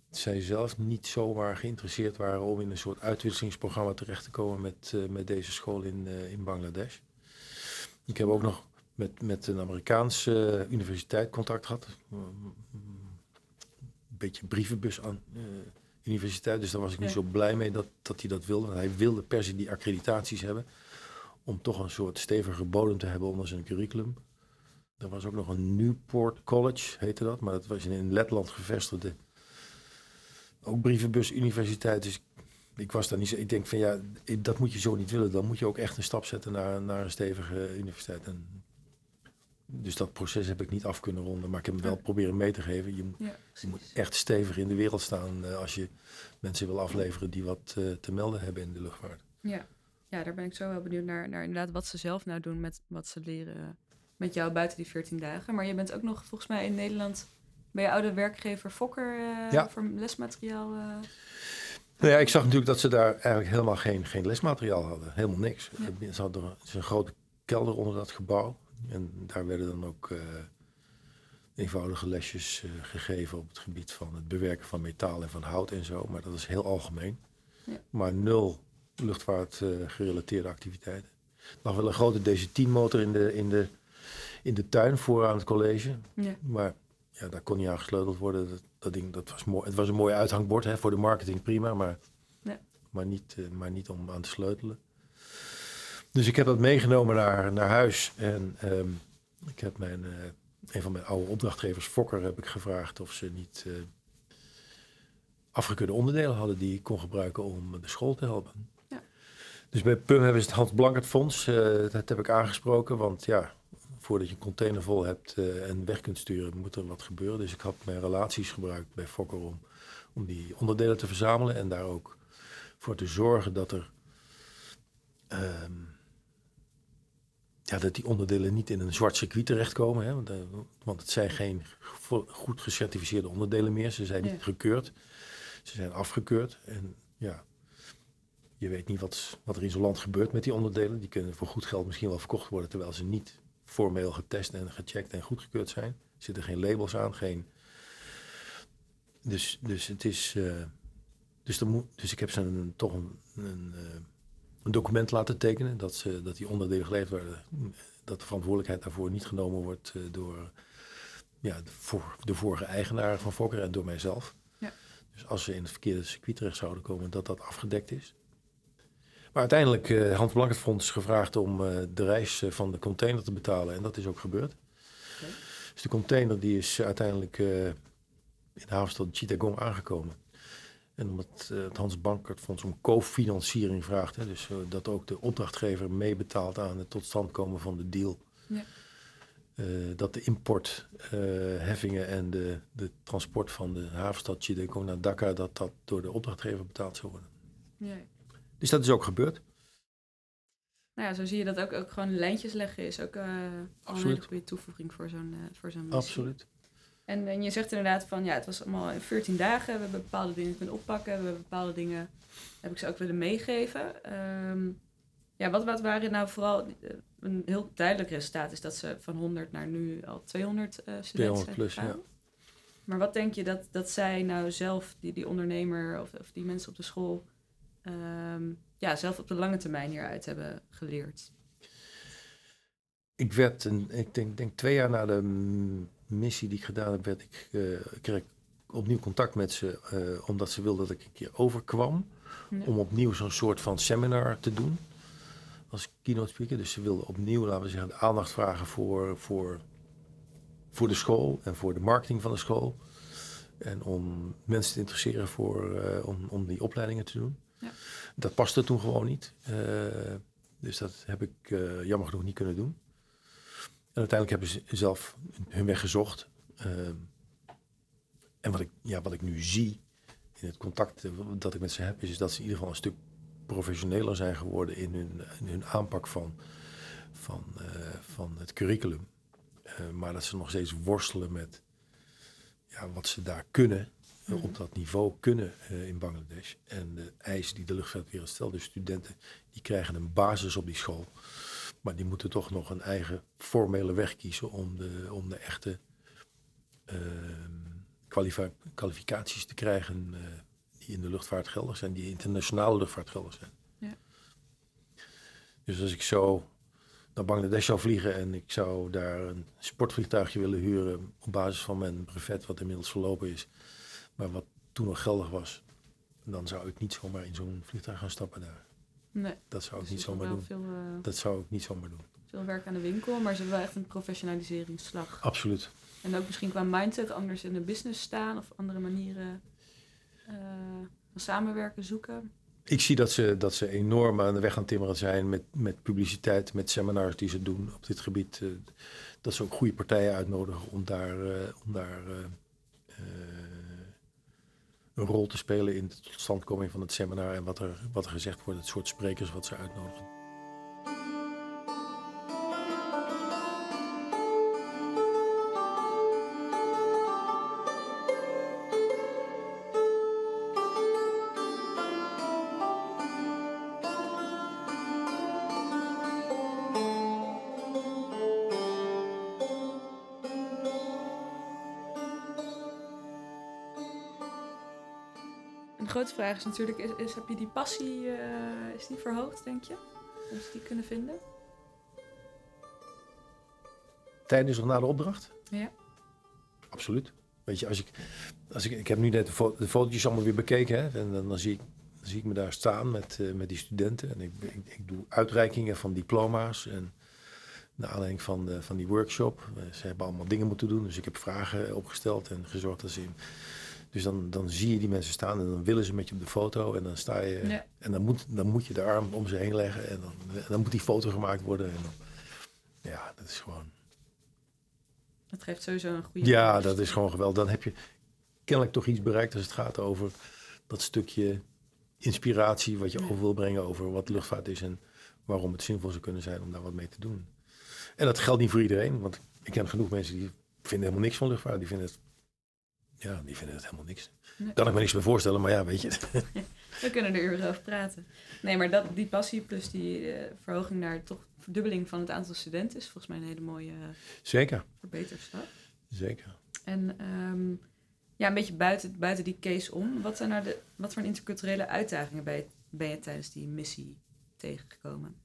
zij zelf niet zomaar geïnteresseerd waren om in een soort uitwisselingsprogramma terecht te komen met, eh, met deze school in, eh, in Bangladesh. Ik heb ook nog met, met een Amerikaanse eh, universiteit contact gehad. Een beetje brievenbus aan universiteit. Dus daar was ik niet Ja. zo blij mee dat, dat hij dat wilde. Want hij wilde per se die accreditaties hebben. Om toch een soort stevige bodem te hebben onder zijn curriculum. Er was ook nog een Newport College, heette dat. Maar dat was een in Letland gevestigde, ook brievenbus universiteit. Dus ik was daar niet zo... Ik denk van ja, dat moet je zo niet willen. Dan moet je ook echt een stap zetten naar, naar een stevige universiteit. En dus dat proces heb ik niet af kunnen ronden. Maar ik heb hem wel Ja. proberen mee te geven. Je, moet- Ja, je moet precies. echt stevig in de wereld staan eh, als je mensen wil afleveren die wat eh, te melden hebben in de luchtvaart. Ja. ja, daar ben ik zo wel benieuwd naar, naar inderdaad wat ze zelf nou doen met wat ze leren met jou buiten die 14 dagen. Maar je bent ook nog volgens mij in Nederland bij je oude werkgever Fokker eh, Ja. voor lesmateriaal. eh, Nou ja, ik zag natuurlijk dat ze daar eigenlijk helemaal geen, geen lesmateriaal hadden. Helemaal niks. Ja. Ze hadden er een grote kelder onder dat gebouw. En daar werden dan ook eh, eenvoudige lesjes gegeven op het gebied van het bewerken van metaal en van hout en zo. Maar dat is heel algemeen. Ja. Maar nul luchtvaart eh, gerelateerde activiteiten. Er lag wel een grote DC-10 motor in de, in, de, in de tuin voor aan het college. ja. Maar ja, daar kon niet aan gesleuteld worden. Dat, dat ding, dat was mooi. Het was een mooi uithangbord hè, voor de marketing, prima. Maar, Ja. maar, niet, eh, maar niet om aan te sleutelen. Dus ik heb dat meegenomen naar, naar huis. En ehm, ik heb mijn, eh, een van mijn oude opdrachtgevers, Fokker, heb ik gevraagd of ze niet eh afgekeurde onderdelen hadden die ik kon gebruiken om de school te helpen. Ja. Dus bij PUM hebben ze het Hans Blankert Fonds. dat heb ik aangesproken, want ja, voordat je een container vol hebt eh, en weg kunt sturen, moet er wat gebeuren. Dus ik had mijn relaties gebruikt bij Fokker om, om die onderdelen te verzamelen en daar ook voor te zorgen dat er ehm, ja, dat die onderdelen niet in een zwart circuit terechtkomen. Hè? Want, eh, want het zijn geen goed gecertificeerde onderdelen meer. Ze zijn niet gekeurd. Ze zijn afgekeurd. En ja, je weet niet wat, wat er in zo'n land gebeurt met die onderdelen. Die kunnen voor goed geld misschien wel verkocht worden, terwijl ze niet formeel getest en gecheckt en goedgekeurd zijn. Er zitten geen labels aan, geen. Dus, dus het is. eh, dus, moet, dus ik heb ze een, toch een, een, eh, een document laten tekenen dat, ze, dat die onderdelen geleverd werden. Dat de verantwoordelijkheid daarvoor niet genomen wordt eh, door ja, de, voor, de vorige eigenaar van Fokker en door mijzelf. Ja. Dus als ze in het verkeerde circuit terecht zouden komen, dat dat afgedekt is. Maar uiteindelijk eh Hans Blankert Fonds gevraagd om eh, de reis eh, van de container te betalen. En dat is ook gebeurd. Dus de container die is uiteindelijk in de havenstad Chittagong aangekomen. En omdat het Hans Bankert Fonds om cofinanciering vraagt, hè, dus dat ook de opdrachtgever meebetaalt aan het tot stand komen van de deal. Ja. Dat de importheffingen en de, de transport van de havenstad Chittagong naar Dhaka, dat dat door de opdrachtgever betaald zou worden. Ja. Dus dat is ook gebeurd. Nou ja, zo zie je dat ook, ook gewoon lijntjes leggen is ook eh, een hele goede toevoeging voor zo'n eh, voor zo'n. Absoluut. En, en je zegt inderdaad van ja, het was allemaal in 14 dagen. We hebben bepaalde dingen kunnen oppakken. We hebben bepaalde dingen heb ik ze ook willen meegeven. Ehm, ja, wat, wat waren nou vooral eh, een heel duidelijk resultaat is dat ze van 100 naar nu al 200 eh studenten 200 zijn plus, gegaan. ja. Maar wat denk je dat, dat zij nou zelf, die, die ondernemer of, of die mensen op de school, ehm, ja, zelf op de lange termijn hieruit hebben geleerd? Ik werd, een, ik denk, denk twee jaar na de missie die ik gedaan heb, werd ik, eh, kreeg ik opnieuw contact met ze, eh, omdat ze wilden dat ik een keer overkwam. Ja. Om opnieuw zo'n soort van seminar te doen als keynote speaker. Dus ze wilden opnieuw, laten we zeggen, aandacht vragen voor, voor, voor de school en voor de marketing van de school. En om mensen te interesseren voor, eh, om, om die opleidingen te doen. Ja. Dat paste toen gewoon niet. Eh, dus dat heb ik eh, jammer genoeg niet kunnen doen. En uiteindelijk hebben ze zelf hun weg gezocht. Ehm, en wat ik, ja, wat ik nu zie in het contact eh, dat ik met ze heb, is dat ze in ieder geval een stuk professioneler zijn geworden in hun, in hun aanpak van, van, eh, van het curriculum. Eh, maar dat ze nog steeds worstelen met ja, wat ze daar kunnen, op dat niveau kunnen eh, in Bangladesh. En de eisen die de luchtvaartwereld stelt. Dus studenten die krijgen een basis op die school. Maar die moeten toch nog een eigen formele weg kiezen om de, om de echte ehm, kwalificaties te krijgen eh, die in de luchtvaart geldig zijn, die internationale luchtvaart geldig zijn. Ja. Dus als ik zo naar Bangladesh zou vliegen en ik zou daar een sportvliegtuigje willen huren op basis van mijn brevet, wat inmiddels verlopen is, maar wat toen nog geldig was, dan zou ik niet zomaar in zo'n vliegtuig gaan stappen daar. Nee, Dat zou ik dus niet zomaar doen. Veel, eh, Dat zou ik niet zomaar doen. Veel werk aan de winkel, maar ze hebben wel echt een professionaliseringsslag. Absoluut. En ook misschien qua mindset anders in de business staan of andere manieren eh, van samenwerken zoeken. Ik zie dat ze, dat ze enorm aan de weg aan het timmeren zijn met, met publiciteit, met seminars die ze doen op dit gebied. eh, dat ze ook goede partijen uitnodigen om daar, om daar een rol te spelen in de totstandkoming van het seminar en wat er, wat er gezegd wordt, het soort sprekers wat ze uitnodigen. Vraag is natuurlijk, is, is- heb je die passie, eh, is die verhoogd, denk je? Heb je die kunnen vinden? Tijdens of na de opdracht? Ja. Absoluut. Weet je, als ik, als ik, ik heb nu net de, fo- de fotootjes allemaal weer bekeken. Hè, en dan, dan, zie ik, dan zie ik me daar staan met, eh, met die studenten. En ik, ik, ik doe uitreikingen van diploma's. En naar aanleiding van, de, van die workshop. eh, ze hebben allemaal dingen moeten doen. Dus ik heb vragen opgesteld en gezorgd dat ze in. Dus dan, dan zie je die mensen staan en dan willen ze met je op de foto. En dan sta je. Ja. En dan moet, dan moet je de arm om ze heen leggen. En dan, dan moet die foto gemaakt worden. En dan, ja, dat is gewoon. Dat geeft sowieso een goede Ja, dat is gewoon geweldig. Dan heb je kennelijk toch iets bereikt als het gaat over dat stukje inspiratie wat je over wil brengen over wat luchtvaart is en waarom het zinvol zou kunnen zijn om daar wat mee te doen. En dat geldt niet voor iedereen, want ik ken genoeg mensen die vinden helemaal niks van luchtvaart. Die vinden het, ja, die vinden het helemaal niks. Nee. Kan ik me niks meer voorstellen, maar ja, weet je. We kunnen er uren over praten. Nee, maar dat, die passie plus die eh, verhoging naar toch verdubbeling van het aantal studenten is volgens mij een hele mooie eh, Zeker, verbeterstap. zeker. En ehm, ja, een beetje buiten, buiten die case om. Wat, zijn nou de, wat voor interculturele uitdagingen ben je, ben je tijdens die missie tegengekomen?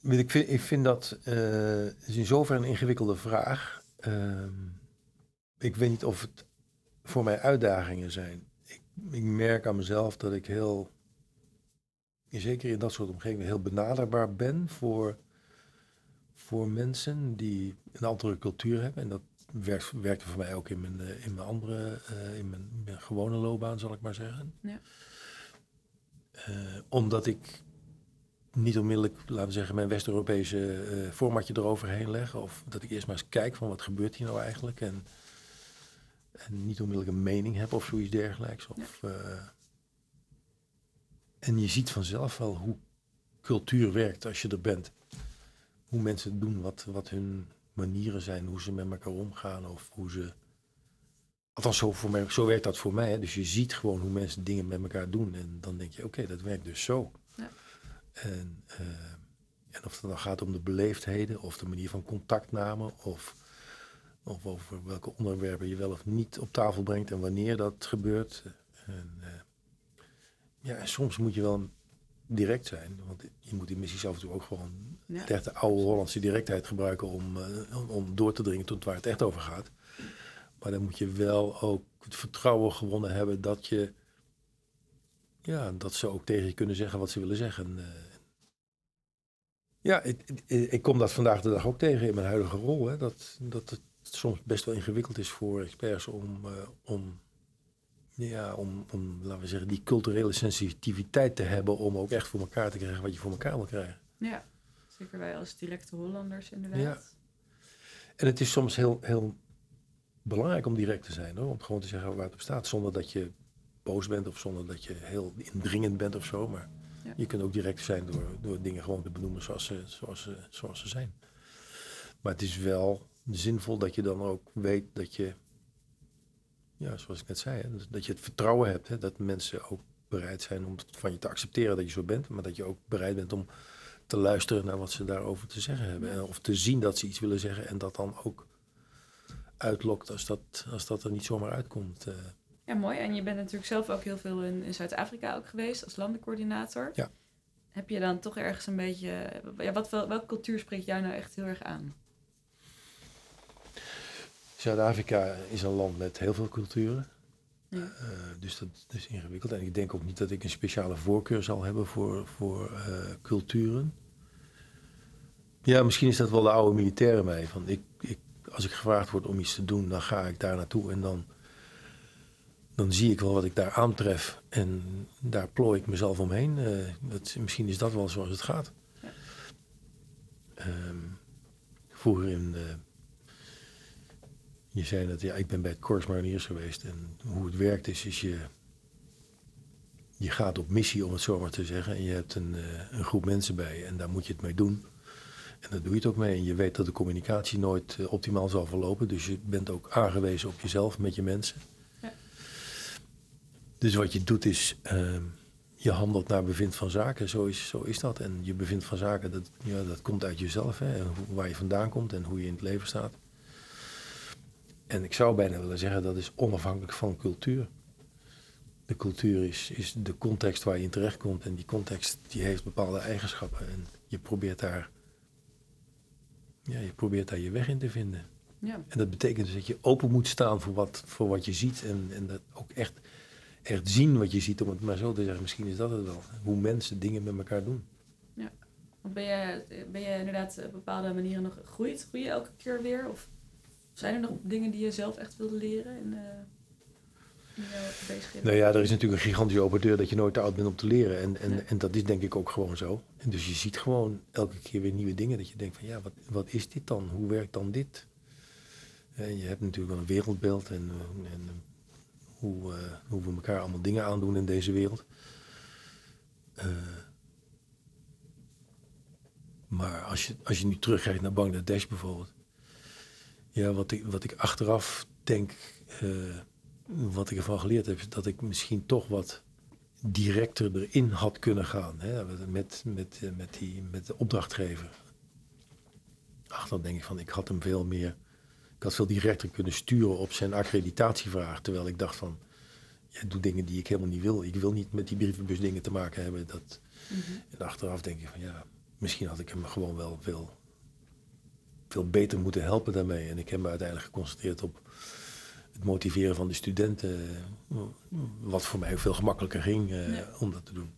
Ik vind, ik vind dat eh, is in zoverre een ingewikkelde vraag. Ehm, ik weet niet of het voor mij uitdagingen zijn. Ik, ik merk aan mezelf dat ik heel, zeker in dat soort omgevingen, heel benaderbaar ben voor, voor mensen die een andere cultuur hebben. En dat werkt, werkte voor mij ook in mijn, eh, in mijn andere, eh, in mijn, mijn gewone loopbaan, zal ik maar zeggen. Ja. Eh, omdat ik niet onmiddellijk, laten we zeggen, mijn West-Europese eh, formatje eroverheen leg. Of dat ik eerst maar eens kijk van wat gebeurt hier nou eigenlijk. En, en niet onmiddellijk een mening heb of zoiets dergelijks. Of, eh, en je ziet vanzelf wel hoe cultuur werkt als je er bent. Hoe mensen doen, wat, wat hun manieren zijn, hoe ze met elkaar omgaan of hoe ze... Althans, zo, voor mij, zo werkt dat voor mij. Hè. Dus je ziet gewoon hoe mensen dingen met elkaar doen. En dan denk je, oké, dat werkt dus zo. Ja. En, eh, en of het dan gaat om de beleefdheden of de manier van contactname of, of over welke onderwerpen je wel of niet op tafel brengt en wanneer dat gebeurt. En, eh, ja, en soms moet je wel direct zijn, want je moet in missies af en toe ook gewoon Ja. de oude Hollandse directheid gebruiken om, eh, om, om door te dringen tot waar het echt over gaat. Maar dan moet je wel ook het vertrouwen gewonnen hebben dat je ja, dat ze ook tegen je kunnen zeggen wat ze willen zeggen. Eh, ja, ik, ik, ik kom dat vandaag de dag ook tegen in mijn huidige rol. Hè, dat, dat het soms best wel ingewikkeld is voor experts om, eh, om, ja, om, om, laten we zeggen, die culturele sensitiviteit te hebben om ook echt voor elkaar te krijgen wat je voor elkaar wil krijgen. Ja, zeker wij als directe Hollanders inderdaad. Ja. En het is soms heel, heel belangrijk om direct te zijn, hoor, om gewoon te zeggen waar het op staat, zonder dat je boos bent of zonder dat je heel indringend bent of zo. Maar Ja. je kunt ook direct zijn door, door dingen gewoon te benoemen zoals ze, zoals, ze, zoals ze zijn. Maar het is wel zinvol dat je dan ook weet dat je, ja, zoals ik net zei, hè, dat je het vertrouwen hebt, hè, dat mensen ook bereid zijn om van je te accepteren dat je zo bent, maar dat je ook bereid bent om te luisteren naar wat ze daarover te zeggen hebben. En Of te zien dat ze iets willen zeggen en dat dan ook uitlokt als dat, als dat er niet zomaar uitkomt. eh. Ja, mooi. En je bent natuurlijk zelf ook heel veel in, in Zuid-Afrika ook geweest als landencoördinator. Ja. Heb je dan toch ergens een beetje... Ja, wat, wel- welke cultuur spreekt jou nou echt heel erg aan? Zuid-Afrika is een land met heel veel culturen. Ja. Eh, dus dat is ingewikkeld. En ik denk ook niet dat ik een speciale voorkeur zal hebben voor, voor eh, culturen. Ja, misschien is dat wel de oude militaire mij. Van ik, ik, als ik gevraagd word om iets te doen, dan ga ik daar naartoe en dan, dan zie ik wel wat ik daar aantref. En daar plooi ik mezelf omheen. Eh, dat, misschien is dat wel zoals het gaat. Ja. Ehm, vroeger in. eh, je zei dat ja, ik ben bij het Corps Mariniers geweest. En hoe het werkt is, is je. Je gaat op missie, om het zo maar te zeggen. En je hebt een, eh, een groep mensen bij je en daar moet je het mee doen. En daar doe je het ook mee. En je weet dat de communicatie nooit eh, optimaal zal verlopen. Dus je bent ook aangewezen op jezelf met je mensen. Ja. Dus wat je doet is, ehm, je handelt naar bevind van zaken. Zo is, zo is dat. En je bevind van zaken, dat, ja, dat komt uit jezelf. Hè? En hoe- waar je vandaan komt en hoe je in het leven staat. En ik zou bijna willen zeggen, dat is onafhankelijk van cultuur. De cultuur is, is de context waar je in terechtkomt. En die context die heeft bepaalde eigenschappen. En je probeert daar, ja, je probeert daar je weg in te vinden. Ja. En dat betekent dus dat je open moet staan voor wat, voor wat je ziet. En, en dat ook echt, echt zien wat je ziet, om het maar zo te zeggen. Misschien is dat het wel. Hoe mensen dingen met elkaar doen. Want ben je, ben je inderdaad op bepaalde manieren nog gegroeid? Groei je elke keer weer? Of zijn er nog dingen die je zelf echt wilde leren in, eh bezigheden? Nou ja, er is natuurlijk een gigantische open deur dat je nooit te oud bent om te leren. En, en, Ja. en dat is denk ik ook gewoon zo. En dus je ziet gewoon elke keer weer nieuwe dingen. Dat je denkt van ja, wat, wat is dit dan? Hoe werkt dan dit? En je hebt natuurlijk wel een wereldbeeld en, eh, en eh, hoe, hoe we elkaar allemaal dingen aandoen in deze wereld. Maar als je, als je nu terugkijkt naar Bangladesh bijvoorbeeld. Ja, wat ik, wat ik achteraf denk, eh, wat ik ervan geleerd heb, is dat ik misschien toch wat directer erin had kunnen gaan. Hè, met, met, eh, met, die, met de opdrachtgever. Achteraf denk ik van, ik had hem veel meer, ik had veel directer kunnen sturen op zijn accreditatievraag. Terwijl ik dacht van, jij doet dingen die ik helemaal niet wil. Ik wil niet met die brievenbus dingen te maken hebben. Dat, Mhm. en achteraf denk ik van ja, misschien had ik hem gewoon wel veel, veel beter moeten helpen daarmee. En ik heb me uiteindelijk geconcentreerd op het motiveren van de studenten. Wat voor mij veel gemakkelijker ging eh, om dat te doen.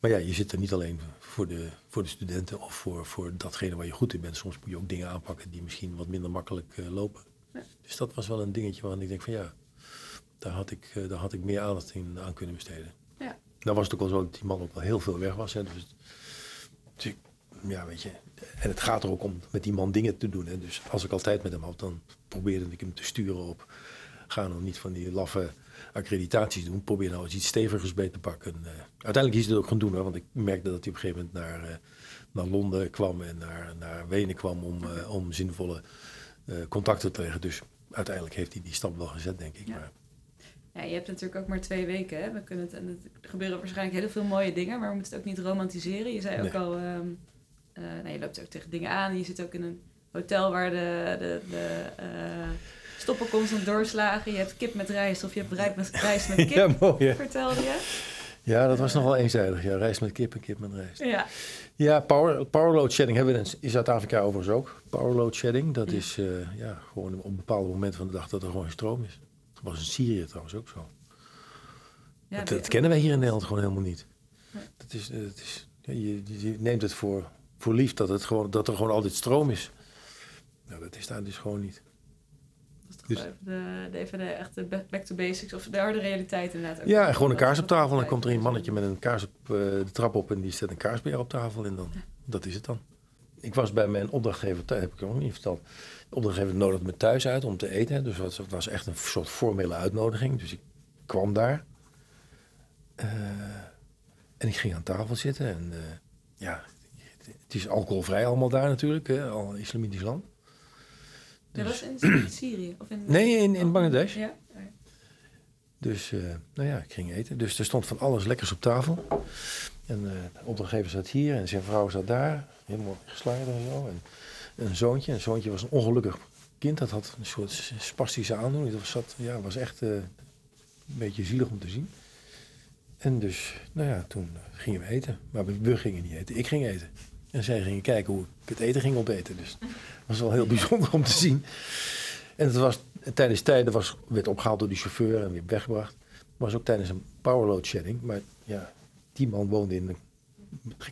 Maar ja, je zit er niet alleen voor de, voor de studenten of voor, voor datgene waar je goed in bent. Soms moet je ook dingen aanpakken die misschien wat minder makkelijk eh, lopen. Ja. Dus dat was wel een dingetje waarvan ik denk van ja, daar had ik, eh, daar had ik meer aandacht in aan kunnen besteden. Ja. Nou was het ook zo dat die man ook wel heel veel weg was. Hè, dus, dus ik- ja, weet je. En het gaat er ook om met die man dingen te doen. Hè. Dus als ik altijd met hem had, dan probeerde ik hem te sturen op. Ga nou niet van die laffe accreditaties doen. Probeer nou eens iets stevigers bij te pakken. Eh, uiteindelijk is hij het ook gaan doen, hoor, want ik merkte dat hij op een gegeven moment naar, eh, naar Londen kwam en naar, naar Wenen kwam om, eh, om zinvolle contacten te leggen. Dus uiteindelijk heeft hij die stap wel gezet, denk ik. Ja. Maar, Ja, je hebt natuurlijk ook maar twee weken. Hè? We kunnen het, en er gebeuren waarschijnlijk heel veel mooie dingen, maar we moeten het ook niet romantiseren. Je zei ook Nee. al, ehm, nou, je loopt ook tegen dingen aan. Je zit ook in een hotel waar de, de, de eh, stoppen constant doorslagen. Je hebt kip met rijst of je hebt rijst met, rijst met kip, ja, mooi vertelde je. Ja, dat was nogal eenzijdig. Ja, rijst met kip en kip met rijst. Ja, Ja, power, power load shedding hebben we in- Zuid-Afrika overigens ook. Power load shedding, dat Ja. is eh, ja, gewoon op bepaalde momenten van de dag dat er gewoon stroom is. Dat was in Syrië trouwens ook zo. ja dat, kennen wij hier in Nederland gewoon helemaal niet. Dat is, dat is, je neemt het voor, voor lief dat, het gewoon, dat er gewoon altijd stroom is. Nou, dat is daar dus gewoon niet. dat dus- de, de, even de echte back to basics of de harde realiteit inderdaad. ook. Ja, en gewoon een kaars op tafel. Dan wat- komt er een mannetje met een kaars op eh, de trap op en die zet een kaars bij jou op tafel. En dan, dat is het dan. Ik was bij mijn opdrachtgever, thuis, heb ik nog niet verteld. De opdrachtgever nodigde me thuis uit om te eten. Dus het was echt een soort formele uitnodiging. Dus ik kwam daar. Eh, en ik ging aan tafel zitten. En eh, ja, het is alcoholvrij allemaal daar natuurlijk. Hè, al islamitisch land. Dus- was in Syrië? Of in, Nee, in, in Bangladesh. Ja? Oh, Dus, eh, nou ja, ik ging eten. Dus er stond van alles lekkers op tafel. En eh, de opdrachtgever zat hier en zijn vrouw zat daar. Helemaal geslagen en zo. En een zoontje. Een zoontje was een ongelukkig kind. Dat had een soort spastische aandoening. Dat was, zat, ja, was echt eh, een beetje zielig om te zien. En dus, nou ja, toen gingen we eten. Maar we, we gingen niet eten. Ik ging eten. En zij gingen kijken hoe ik het eten ging opeten. Dus dat was wel heel bijzonder om te zien. En het was tijdens tijden was, werd opgehaald door de chauffeur en weer weggebracht. Was ook tijdens een powerload shedding. Maar ja, die man woonde in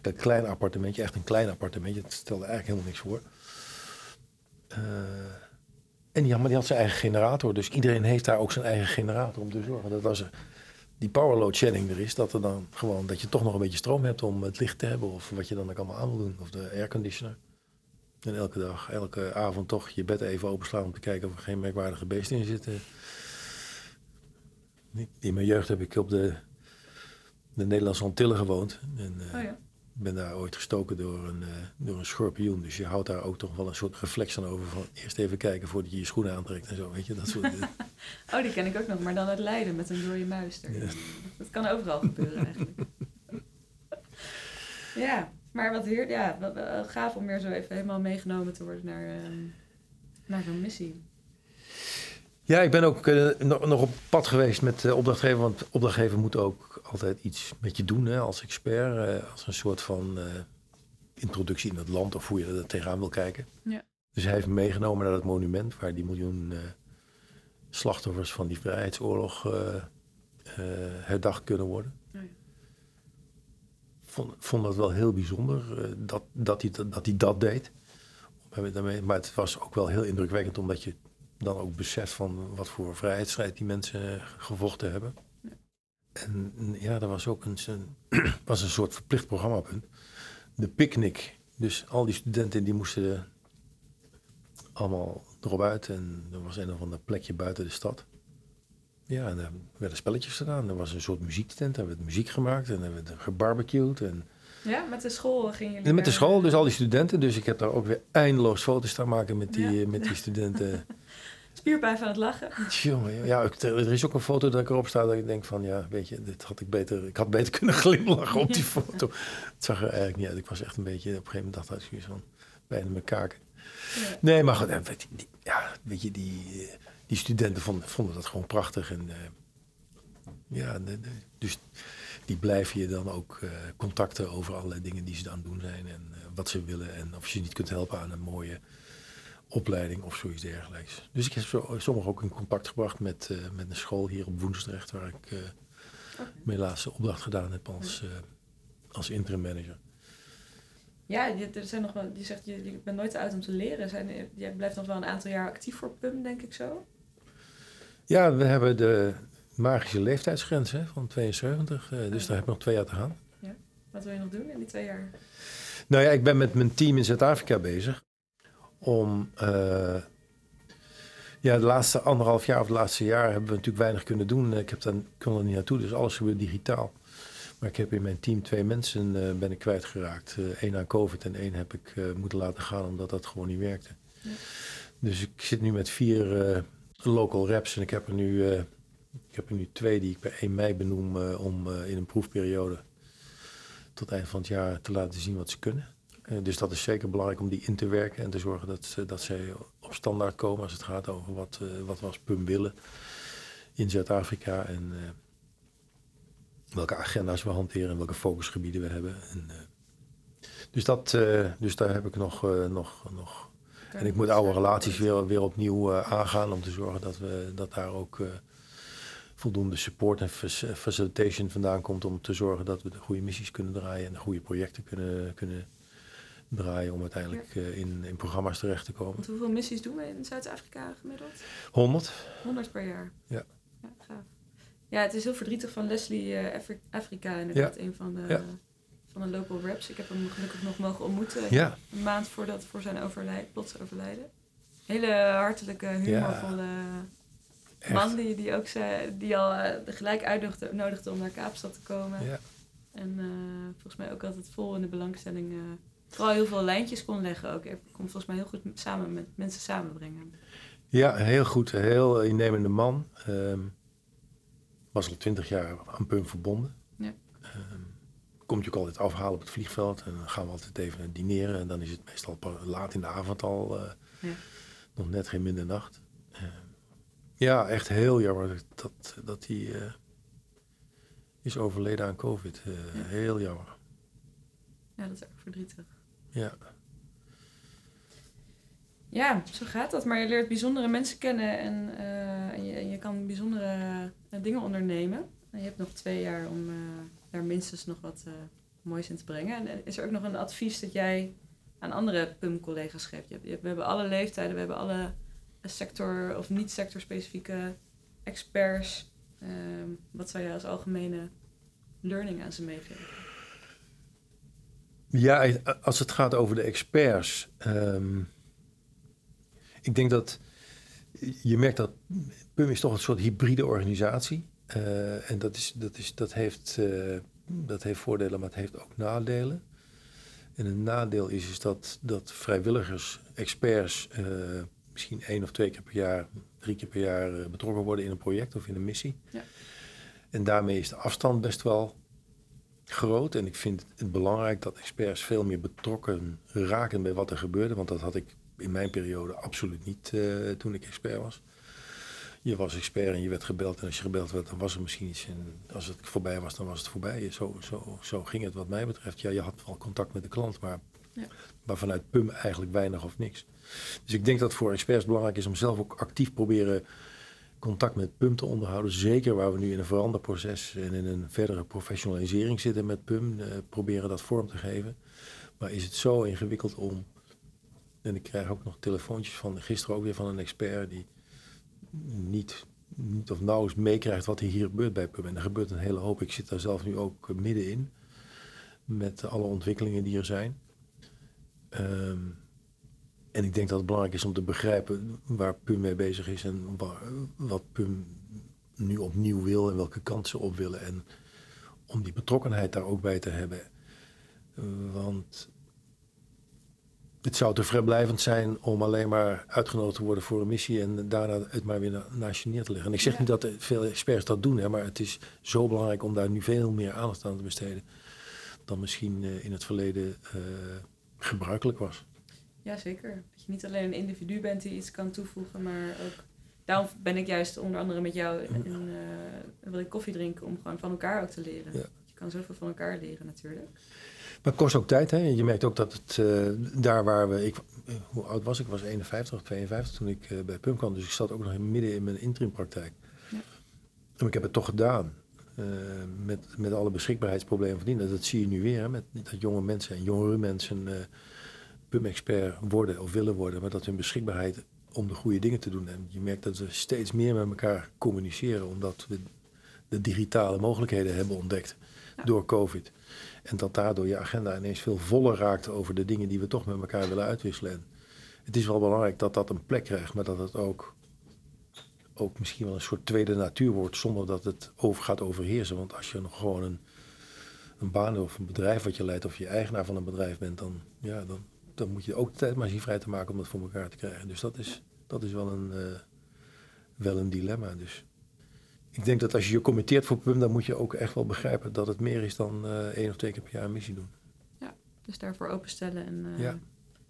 een klein appartementje, echt een klein appartementje. Het stelde eigenlijk helemaal niks voor. Eh, en die, maar die had zijn eigen generator. Dus iedereen heeft daar ook zijn eigen generator om te zorgen dat als er die power load shedding er is, dat er dan gewoon dat je toch nog een beetje stroom hebt om het licht te hebben of wat je dan ook allemaal aan wil doen. Of de airconditioner. En elke dag, elke avond toch je bed even openslaan om te kijken of er geen merkwaardige beesten in zitten. In mijn jeugd heb ik op de, de Nederlandse Antillen gewoond. En, eh, Oh ja. Ik ben daar ooit gestoken door een, eh, door een schorpioen. Dus je houdt daar ook toch wel een soort reflex aan over. Van eerst even kijken voordat je je schoenen aantrekt en zo. Weet je, dat soort. Oh, die ken ik ook nog, maar dan uit Leiden met een dode muis erin. Ja. Dat kan overal gebeuren eigenlijk. ja, maar wat heer, ja, wat, gaaf om weer zo even helemaal meegenomen te worden naar, ehm, naar zo'n missie. Ja, ik ben ook eh, nog, nog op pad geweest met de opdrachtgever. Want opdrachtgever moet ook altijd iets met je doen hè, als expert. eh, als een soort van introductie in het land of hoe je er tegenaan wil kijken. Ja. Dus hij heeft me meegenomen naar het monument waar die miljoen slachtoffers van die vrijheidsoorlog herdacht kunnen worden. Ja. Vond, vond dat wel heel bijzonder dat, dat, hij, dat, dat hij dat deed. Maar het was ook wel heel indrukwekkend omdat je dan ook beseft van wat voor vrijheidsstrijd die mensen gevochten hebben. Ja. En ja, er was ook een, een, was een soort verplicht programmapunt. De picknick. Dus al die studenten die moesten allemaal erop uit. En er was een of ander plekje buiten de stad. Ja, en daar werden spelletjes gedaan. Er was een soort muziektent, daar werd muziek gemaakt en er werd gebarbecued. En, Ja, met de school gingen jullie met de school, dus al die studenten. Dus ik heb daar ook weer eindeloos foto's staan maken met die, Ja. met die studenten. Spierpijn van het lachen. Jongen, ja, er is ook een foto dat ik erop sta dat ik denk van, ja, weet je, dit had ik beter, ik had beter kunnen glimlachen op die foto. Het zag er eigenlijk niet uit. Ik was echt een beetje, op een gegeven moment dacht ik van, bijna mijn kaken. Nee, maar goed, weet je, die, ja, weet je, die, eh, die studenten vonden, vonden dat gewoon prachtig. En eh, ja, de- de- dus die blijven je dan ook eh, contacten over allerlei dingen die ze aan het doen zijn. En wat ze willen en of je ze niet kunt helpen aan een mooie opleiding of zoiets dergelijks. Dus ik heb zo, sommigen ook in contact gebracht met, eh, met een school hier op Woensdrecht, waar ik eh, mijn laatste opdracht gedaan heb als, eh, als interim manager. Ja, je, er zijn nog wel, je zegt je, je bent nooit te oud om te leren. Zijn, jij blijft nog wel een aantal jaar actief voor PUM, denk ik zo. Ja, we hebben de magische leeftijdsgrens hè, van 72, eh, dus daar heb ik nog twee jaar te gaan. Wat wil je nog doen in die twee jaar? Nou ja, ik ben met mijn team in Zuid-Afrika bezig om. eh, ja, de laatste anderhalf jaar of het laatste jaar hebben we natuurlijk weinig kunnen doen. Ik heb dan, kon er niet naartoe, dus alles gebeurt digitaal. Maar ik heb in mijn team twee mensen eh, ben ik kwijtgeraakt. Eén aan COVID en één heb ik eh, moeten laten gaan omdat dat gewoon niet werkte. Ja. Dus ik zit nu met vier eh, local reps en ik heb er nu, eh, ik heb er nu twee die ik per 1 mei benoem eh, om eh, in een proefperiode tot eind van het jaar te laten zien wat ze kunnen. Eh, dus dat is zeker belangrijk om die in te werken en te zorgen dat, ze- dat zij op standaard komen als het gaat over wat, eh, wat we als PUM willen in Zuid-Afrika en eh, welke agenda's we hanteren en welke focusgebieden we hebben. En, dus, dat, dus daar heb ik nog, nog, nog. En ik moet oude relaties weer, weer opnieuw aangaan om te zorgen dat, we, dat daar ook voldoende support en fac- facilitation vandaan komt om te zorgen dat we de goede missies kunnen draaien en de goede projecten kunnen, kunnen draaien om uiteindelijk eh, in, in programma's terecht te komen. Want hoeveel missies doen we in Zuid-Afrika gemiddeld? 100? 100 per jaar. Ja. Ja, gaaf. Ja, het is heel verdrietig van Leslie eh, Afri- Afrika, inderdaad, een van de, Ja. van de local reps. Ik heb hem gelukkig nog mogen ontmoeten. Ja, Een maand voordat, voor zijn overlijden, plots overlijden. Hele hartelijke, humorvolle man die, die ook zei, die al eh, gelijk uitnodigde nodigde om naar Kaapstad te komen. Ja. En volgens mij ook altijd vol in de belangstelling. Vooral heel veel lijntjes kon leggen ook. Hij kon volgens mij heel goed samen met mensen samenbrengen. Ja, heel goed. Een heel innemende man. Ehm, was al twintig jaar aan PUM verbonden. Ja. Ehm, komt je ook altijd afhalen op het vliegveld. En dan gaan we altijd even dineren. En dan is het meestal laat in de avond al. eh, Ja. Nog net geen middernacht. Ehm, ja, echt heel jammer dat, dat hij eh, is overleden aan COVID. Eh, Ja. Heel jammer. Ja, dat is ook verdrietig. Ja. Ja, zo gaat dat. Maar je leert bijzondere mensen kennen en, eh, je, je kan bijzondere eh, dingen ondernemen. En je hebt nog twee jaar om eh, daar minstens nog wat moois in te brengen. En is er ook nog een advies dat jij aan andere PUM-collega's geeft? Je we hebben alle leeftijden, we hebben alle sector- of niet-sector-specifieke experts. Ehm, wat zou jij als algemene learning aan ze meegeven? Ja, als het gaat over de experts. ehm, ik denk dat je merkt dat PUM is toch een soort hybride organisatie. Eh, en dat, is, dat, is, dat, heeft, eh, dat heeft voordelen, maar het heeft ook nadelen. En een nadeel is, is dat, dat vrijwilligers, experts, eh, misschien één of twee keer per jaar, drie keer per jaar eh, betrokken worden in een project of in een missie. Ja. En daarmee is de afstand best wel groot. En ik vind het belangrijk dat experts veel meer betrokken raken bij wat er gebeurde. Want dat had ik in mijn periode absoluut niet eh, toen ik expert was. Je was expert en je werd gebeld. En als je gebeld werd, dan was er misschien iets. En als het voorbij was, dan was het voorbij. Zo, zo, zo ging het wat mij betreft. Ja, je had wel contact met de klant, maar, Ja. maar vanuit PUM eigenlijk weinig of niks. Dus ik denk dat het voor experts belangrijk is om zelf ook actief proberen contact met PUM te onderhouden. Zeker waar we nu in een veranderproces en in een verdere professionalisering zitten met PUM. eh, proberen dat vorm te geven. Maar is het zo ingewikkeld om... En ik krijg ook nog telefoontjes van gisteren ook weer van een expert... die niet, niet of nauwelijks meekrijgt wat er hier gebeurt bij PUM. En er gebeurt een hele hoop. Ik zit daar zelf nu ook middenin. Met alle ontwikkelingen die er zijn. Ehm, en ik denk dat het belangrijk is om te begrijpen waar PUM mee bezig is en waar, wat PUM nu opnieuw wil en welke kant ze op willen. En om die betrokkenheid daar ook bij te hebben. Want het zou te vrijblijvend zijn om alleen maar uitgenodigd te worden voor een missie en daarna het maar weer na- naast je neer te leggen. En ik zeg Ja. niet dat veel experts dat doen, hè, maar het is zo belangrijk om daar nu veel meer aandacht aan te besteden dan misschien eh, in het verleden eh, gebruikelijk was. Jazeker. Dat je niet alleen een individu bent die iets kan toevoegen, maar ook... Daarom ben ik juist onder andere met jou en eh, wil ik koffie drinken om gewoon van elkaar ook te leren. Ja. Je kan zoveel van elkaar leren natuurlijk. Maar het kost ook tijd. Hè? Je merkt ook dat het eh, daar waar we... Ik, eh, hoe oud was ik? Ik was 51 of 52 toen ik eh, bij PUM kwam. Dus ik zat ook nog in, midden in mijn interimpraktijk. Ja. En ik heb het toch gedaan. met, met alle beschikbaarheidsproblemen van. Dat zie je nu weer. Hè? Met, dat jonge mensen en jongere mensen PUM-expert worden of willen worden. Maar dat hun beschikbaarheid om de goede dingen te doen. En je merkt dat we steeds meer met elkaar communiceren. Omdat we de digitale mogelijkheden hebben ontdekt Ja. door COVID. En dat daardoor je agenda ineens veel voller raakt over de dingen die we toch met elkaar willen uitwisselen. En het is wel belangrijk dat dat een plek krijgt, maar dat het ook, ook misschien wel een soort tweede natuur wordt, zonder dat het over gaat overheersen. Want als je nog gewoon een, een baan of een bedrijf wat je leidt, of je eigenaar van een bedrijf bent, dan, ja, dan, dan moet je ook de tijd maar zien vrij te maken om dat voor elkaar te krijgen. Dus dat is, dat is wel, een, eh, wel een dilemma. Dus ik denk dat als je je committeert voor PUM, dan moet je ook echt wel begrijpen dat het meer is dan eh één of twee keer per jaar een missie doen. Dus daarvoor openstellen en eh, Ja.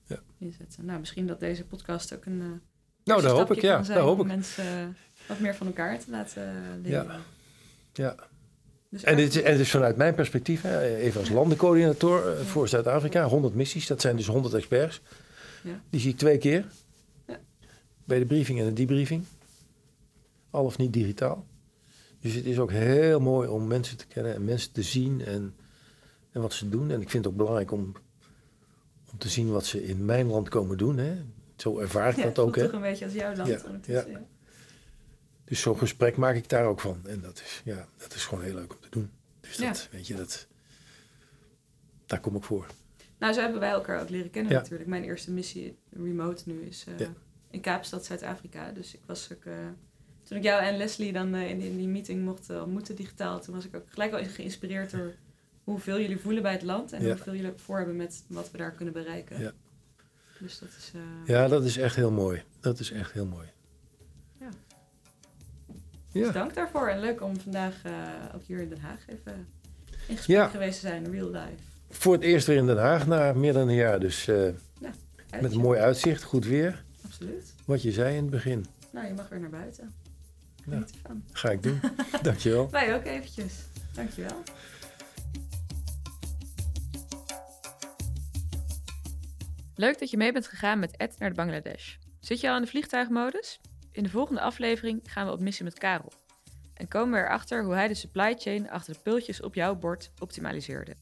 Ja. inzetten. Nou, misschien dat deze podcast ook een. Nou, daar hoop ik, ja. Daar hoop om ik. mensen eh, wat meer van elkaar te laten leren. Ja. Dus En dit, is- en het is vanuit mijn perspectief, hè, even als landencoördinator eh, voor Zuid-Afrika, 100 missies, dat zijn dus 100 experts. Ja. Die zie ik twee keer. Ja. Bij de briefing en de debriefing. Al of niet digitaal. Dus het is ook heel mooi om mensen te kennen en mensen te zien en, en wat ze doen. En ik vind het ook belangrijk om, om te zien wat ze in mijn land komen doen. Hè. Zo ervaar ik ja, dat het ook. Hè. toch een beetje als jouw land Ja, ondertussen. Ja. Dus zo'n gesprek maak ik daar ook van. En dat is, ja, dat is gewoon heel leuk om te doen. Dus Ja. dat, weet je, dat, daar kom ik voor. Nou, zo hebben wij elkaar ook leren kennen Ja. natuurlijk. Mijn eerste missie remote nu is eh, Ja. in Kaapstad, Zuid-Afrika. Dus ik was ook... eh, toen ik jou en Leslie dan eh, in, die- in die meeting mocht ontmoeten digitaal... toen was ik ook gelijk al geïnspireerd door hoeveel jullie voelen bij het land... en hoeveel jullie ook voor hebben met wat we daar kunnen bereiken. Ja. Dus dat is... Ja, dat is echt heel mooi. Dat is echt heel mooi. Ja. Dus dank daarvoor. En leuk om vandaag eh, ook hier in Den Haag even in gesprek Ja. geweest te zijn, real life. voor het eerst weer in Den Haag na meer dan een jaar. Dus eh, met een mooi uitzicht, goed weer. Absoluut. Wat je zei in het begin. Nou, je mag weer naar buiten. Ga ik doen. Dankjewel. Wij ook eventjes. Dankjewel. Leuk dat je mee bent gegaan met Ed naar de Bangladesh. Zit je al in de vliegtuigmodus? In de volgende aflevering gaan we op missie met Karel. En komen we erachter hoe hij de supply chain achter de pultjes op jouw bord optimaliseerde.